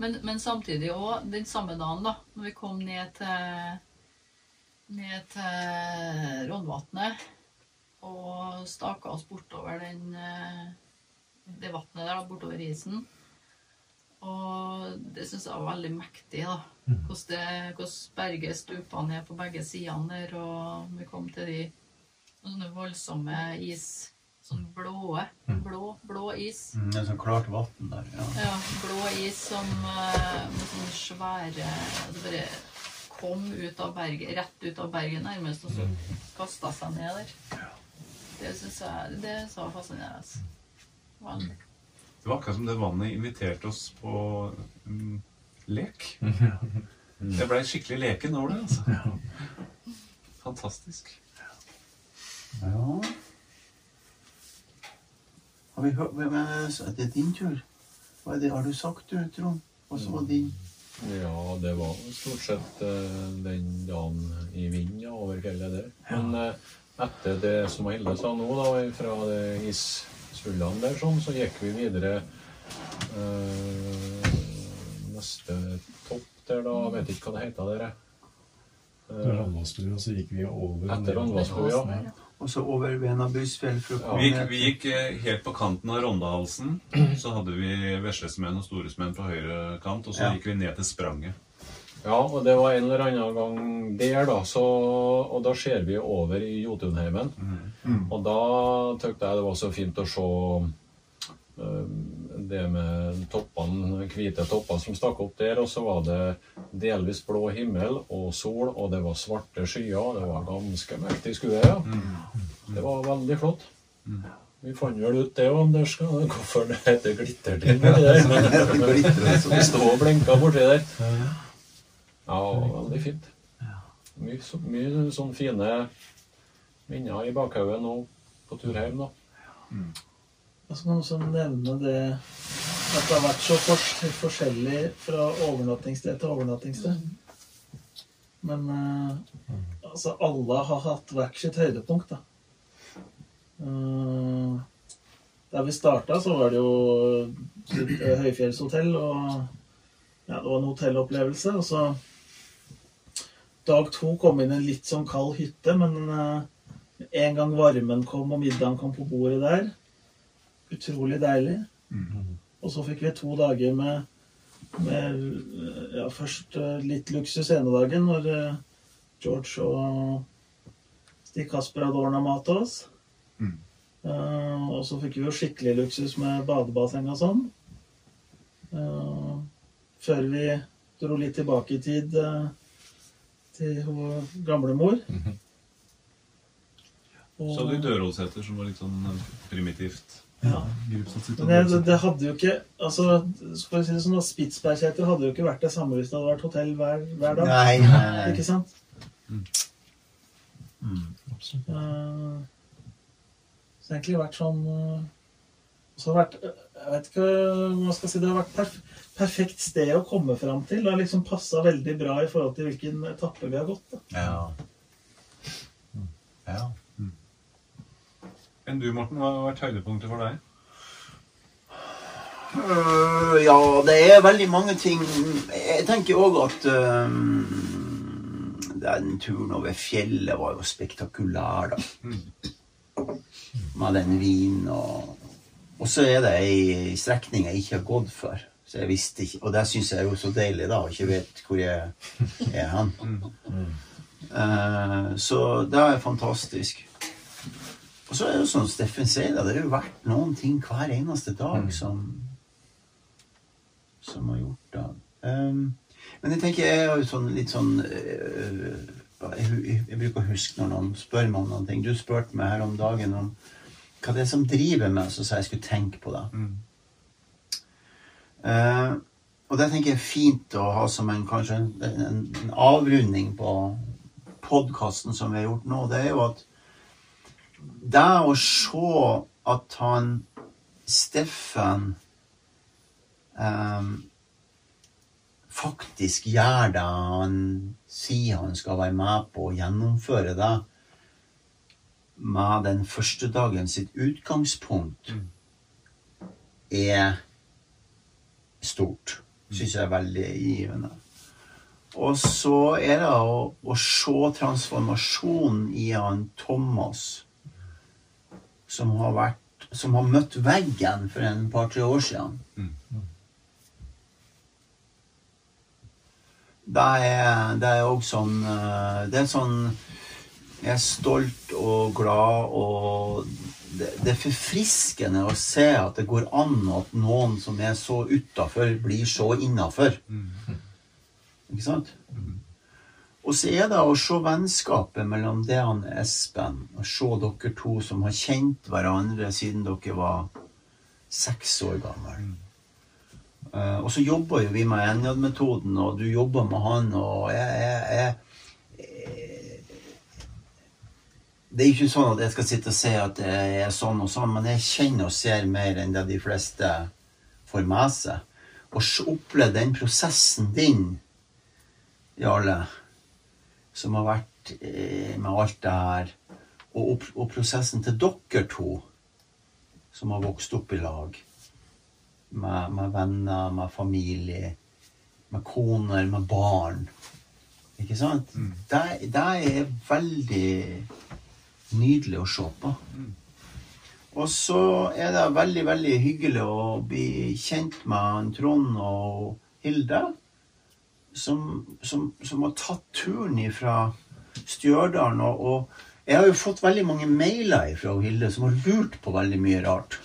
Speaker 5: Men, men samtidig òg, den samme dagen, da, når vi kom ned til ned til Rådvatnet og staka oss bortover den, eh, det vannet der da, bortover isen. Og det syns jeg var veldig mektig, da. Hvordan, det, hvordan berget stupa ned på begge sidene der, og vi kom til de sånne voldsomme is Sånn blåe. Blå, blå is.
Speaker 1: Mm, det er sånn klart vann der. ja.
Speaker 5: Ja, blå is som eh, med sånne svære Det bare kom ut av berget, rett ut av berget nærmest, og så kasta seg ned der. Det syns jeg det så var fascinerende. Veldig.
Speaker 2: Det var akkurat som det vannet inviterte oss på um, lek. *laughs* Jeg blei skikkelig leken over det, altså. Fantastisk.
Speaker 1: Ja. Har vi hørt men, så er Det din tur. Hva er det har du sagt, du, Trond? Hva som var din.
Speaker 4: Ja, det var stort sett uh, den dagen i vinden ja, over fjellet der. Men uh, etter det som Hilde sa nå, da, fra det issvullene der, sånn, så gikk vi videre uh, neste topp der, da. Jeg vet ikke hva det heter der. jeg.
Speaker 10: Til Randvasstua, så gikk vi over
Speaker 4: Etter Randvassbrua, ja.
Speaker 1: Og så over Venabysfjell for å
Speaker 2: Vi gikk, vi gikk eh, helt på kanten av Rondehalsen. Så hadde vi Veslesmenn og Storesmenn på høyre kant, og så
Speaker 1: Ja.
Speaker 2: gikk vi ned til Spranget.
Speaker 4: Ja, og det var en eller annen gang der, da. Så, og da ser vi over i Jotunheimen. Og da tykte jeg det var så fint å se eh, det med toppene, hvite topper som stakk opp der. Og så var det delvis blå himmel og sol, og det var svarte skyer. Det var ganske mektig skue, ja. Det var veldig flott. Vi fant vel ut det òg, hvorfor det heter glittertind. *laughs* der, men- Vi stod og blinka borti der. Ja, veldig fint. Mye, så, mye sånne fine minner i bakhaugen nå på tur hjem, da.
Speaker 6: Altså noen som nevner det at det har vært så fors forskjellig fra overnattingssted til overnattingssted. Men uh, altså alle har hatt hvert sitt høydepunkt, da. Uh, der vi starta, så var det jo eh, høyfjellshotell, og ja, det var en hotellopplevelse. Og så dag to kom inn en litt sånn kald hytte, men uh, en gang varmen kom og middagen kom på bordet der, Utrolig deilig. Og så fikk vi to dager med, med ja, først eh, litt luksus ene dagen, når eh, George og Stig Kasper hadde ordna mat til oss. Eh, og så fikk vi jo skikkelig luksus med badebasseng og sånn. Før vi dro litt tilbake i tid til hun gamlemor. -hmm.
Speaker 2: Så hadde vi Dørålseter, som var litt sånn primitivt.
Speaker 6: Ja. Men det, det hadde jo ikke altså, skal vi si det sånn, Spitsbergseter hadde jo ikke vært det samme hvis det hadde vært hotell hver, hver dag.
Speaker 1: Nei, nei, nei.
Speaker 6: Ikke sant?
Speaker 1: Mm.
Speaker 6: Eh, så det har egentlig vært sånn eh, så har det vært, eh, Jeg vet ikke hva man skal si. Det har vært perf perfekt sted å komme fram til. Det har liksom passa veldig bra i forhold til hvilken etappe vi har gått. Da.
Speaker 1: Ja. Ja.
Speaker 2: Enn du, Morten, hva har vært høydepunktet for deg?
Speaker 1: Uh, ja, det er veldig mange ting Jeg tenker òg at øhm, den turen over fjellet var jo spektakulær, da. Med den vinen og Og så er det ei strekning jeg ikke har gått før. Så jeg visste ikke, Og det syns jeg er jo så deilig, da, å ikke vet hvor jeg er hen. Uh, så det er fantastisk. Og så er det jo som Steffen sier, det har jo vært noen ting hver eneste dag som som har gjort det. Um, men jeg tenker jeg har jo sånn litt sånn øh, jeg, jeg, bruker å huske når noen spør meg om noen ting. Du spurte meg her om dagen om hva det er som driver meg, så sa jeg skulle tenke på det. Eh, og det tenker jeg er fint å ha som en kanskje en, en, en avrunding på podkasten som vi har gjort nå. Det er jo at det å se at han Steffen um, faktisk gjør det han sier han skal være med på, og gjennomføre det med den første dagen sitt utgangspunkt, er stort. Syns jeg er veldig givende. Og så er det å, å se transformasjonen i han Thomas, som har vært som har møtt veggen for en par-tre år siden. Det er, det er også sånn eh, Det er sånn Jeg er stolt og glad, og det, det er forfriskende å se at det går an at noen som er så utafor, blir så innafor. Ikke sant? Og så er det å se vennskapet mellom det og Espen, og se dere to som har kjent hverandre siden dere var seks år gamle. Eh, og så jobber jo vi med Enjad-metoden, og du jobber med han, og jeg, jeg, jeg Det er ikke sånn at jeg skal sitte og si at det er sånn og sånn, men jeg kjenner og ser mer enn det de fleste får med seg. Og oppleve den prosessen din, Jarle, som har vært eh, med alt det her, og, og prosessen til dere to, som har vokst opp i lag med, med venner, med familie, med koner, med barn. Ikke sant? Det, det er veldig nydelig å se på. Og så er det veldig, veldig hyggelig å bli kjent med Trond og Hilde, som, som, som har tatt turen ifra Stjørdal. Og, og jeg har jo fått veldig mange mailer fra Hilde som har lurt på veldig mye rart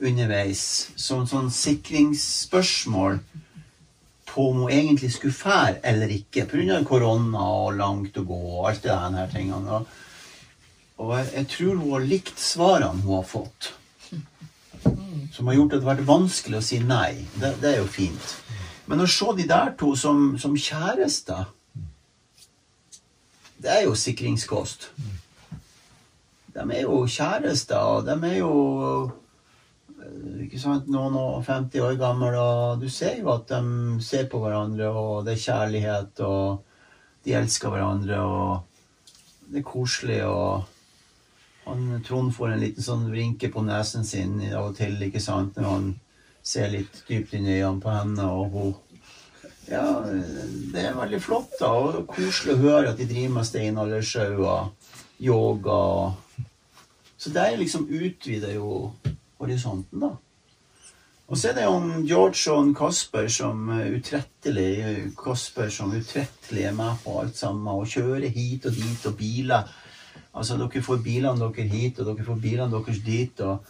Speaker 1: underveis. Sånn, sånn sikringsspørsmål på om hun egentlig skulle fære eller ikke, pga. korona og langt å gå og alt det der tingene. Og, og jeg, jeg tror hun har likt svarene hun har fått. Som har gjort at det har vært vanskelig å si nei. Det, det er jo fint. Men å se de der to som, som kjærester Det er jo sikringskost. De er jo kjærester, og de er jo eh, ikke sant, noen og 50 år gamle, og du ser jo at de ser på hverandre, og det er kjærlighet, og de elsker hverandre, og det er koselig, og han Trond får en liten sånn vrinke på nesen sin av og til, ikke sant, når han ser litt dypt inn i øynene på henne, og hun Ja, det er veldig flott, da, og koselig å høre at de driver med steinaldersjauer, yoga Så det er liksom utvider jo horisonten, da. Og så er det jo George og Kasper som utrettelig Kasper som utrettelig er med på alt sammen, og kjører hit og dit, og biler Altså, dere får bilene deres hit, og dere får bilene deres dit, og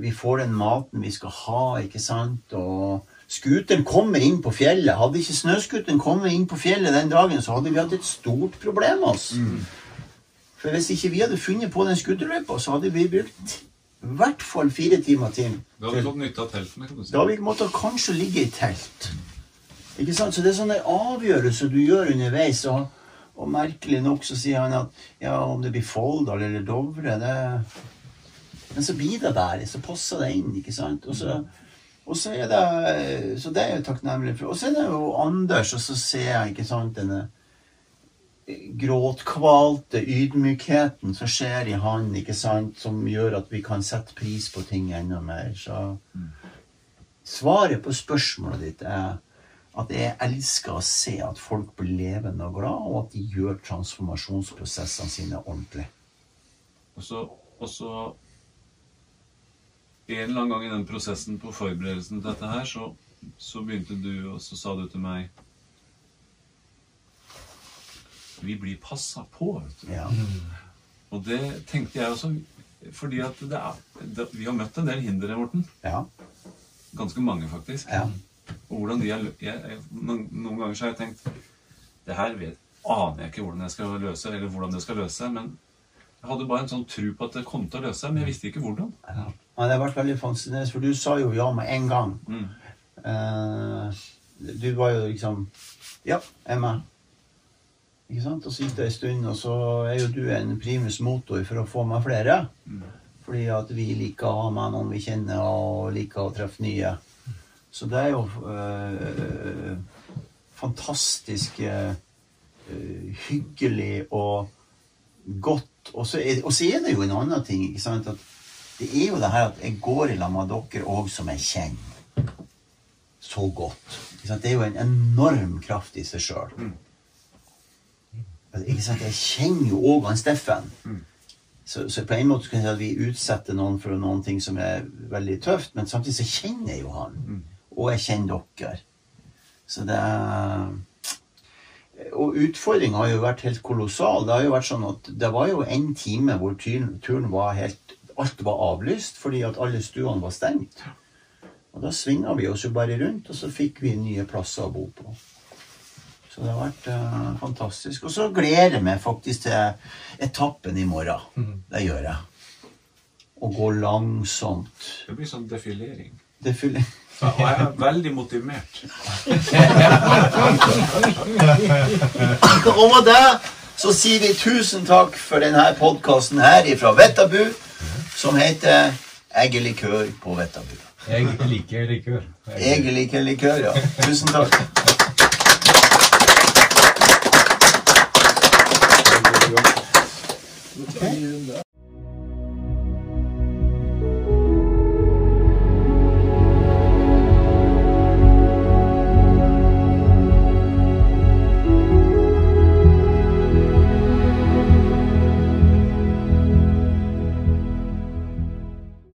Speaker 1: vi får den maten vi skal ha, ikke sant? Og skuteren kommer inn på fjellet. Hadde ikke snøskuteren kommet inn på fjellet den dagen, så hadde vi hatt et stort problem Altså. Mm. For hvis ikke vi hadde funnet på den skuterløypa, så hadde vi brukt i hvert fall fire timer til.
Speaker 10: Da hadde vi fått nytte av teltene, kan du si.
Speaker 1: Da hadde vi måttet kanskje ligge i telt. Ikke sant? Så det er sånne avgjørelser du gjør underveis. Og, og merkelig nok så sier han at ja, om det blir Folldal eller Dovre det... Men så blir det der. Så passer det inn, ikke sant? Og så, og så er det Så det er jeg takknemlig for. Og så er det jo Anders, og så ser jeg, ikke sant, denne gråtkvalte ydmykheten som skjer i han, ikke sant, som gjør at vi kan sette pris på ting enda mer. Så svaret på spørsmålet ditt er at jeg elsker å se at folk blir levende og glad, og at de gjør transformasjonsprosessene sine ordentlig.
Speaker 10: Og så, og så En eller annen gang i den prosessen på forberedelsen til dette her, så, så begynte du, og så sa du til meg Vi blir passa på, vet du.
Speaker 1: Ja.
Speaker 10: Og det tenkte jeg også, fordi at det er, det, vi har møtt en del hindre, Morten.
Speaker 1: Ja.
Speaker 10: Ganske mange, faktisk.
Speaker 1: Ja.
Speaker 10: Og hvordan de noen, noen ganger så har jeg tenkt Det her vet, aner jeg ikke hvordan jeg skal løse, eller hvordan det skal løse men jeg hadde bare en sånn tro på at det kom til å løse seg, men jeg visste ikke hvordan.
Speaker 1: Ja. Ja, det har vært veldig fascinerende, for du sa jo ja med en gang.
Speaker 10: Mm.
Speaker 1: Uh, du var jo liksom Ja, jeg er med. Ikke sant? Og så gikk det en stund, og så er jo du en primus motor for å få med flere. Fordi at vi liker å ha med noen vi kjenner, og liker å treffe nye. Så det er jo eh, fantastisk eh, hyggelig og godt. Og så er, og så er det jo en annen ting. ikke sant? At det er jo det her at jeg går i lag med dere òg som jeg kjenner så godt. Det er jo en enorm kraft i seg sjøl. Jeg kjenner jo òg han Steffen. Så, så på en måte kan jeg si at vi utsetter noen for noen ting som er veldig tøft, men samtidig så kjenner jeg jo han. Og jeg kjenner dere. Så det er Og utfordringa har jo vært helt kolossal. Det har jo vært sånn at det var jo en time hvor turen, turen var helt Alt var avlyst fordi at alle stuene var stengt. Og da svinga vi oss jo bare rundt, og så fikk vi nye plasser å bo på. Så det har vært uh, fantastisk. Og så gleder jeg meg faktisk til etappen i morgen. Det gjør jeg. Å gå langsomt.
Speaker 2: Det blir sånn defilering.
Speaker 1: Defilering. *laughs*
Speaker 2: Ja, og jeg er veldig motivert.
Speaker 1: Og med det så sier vi tusen takk for denne podkasten her fra Vettabu, som heter Eggelikør på Vettabua'.
Speaker 10: Jeg liker likør.
Speaker 1: Eggelikør likør, ja. Tusen takk.
Speaker 11: Runde.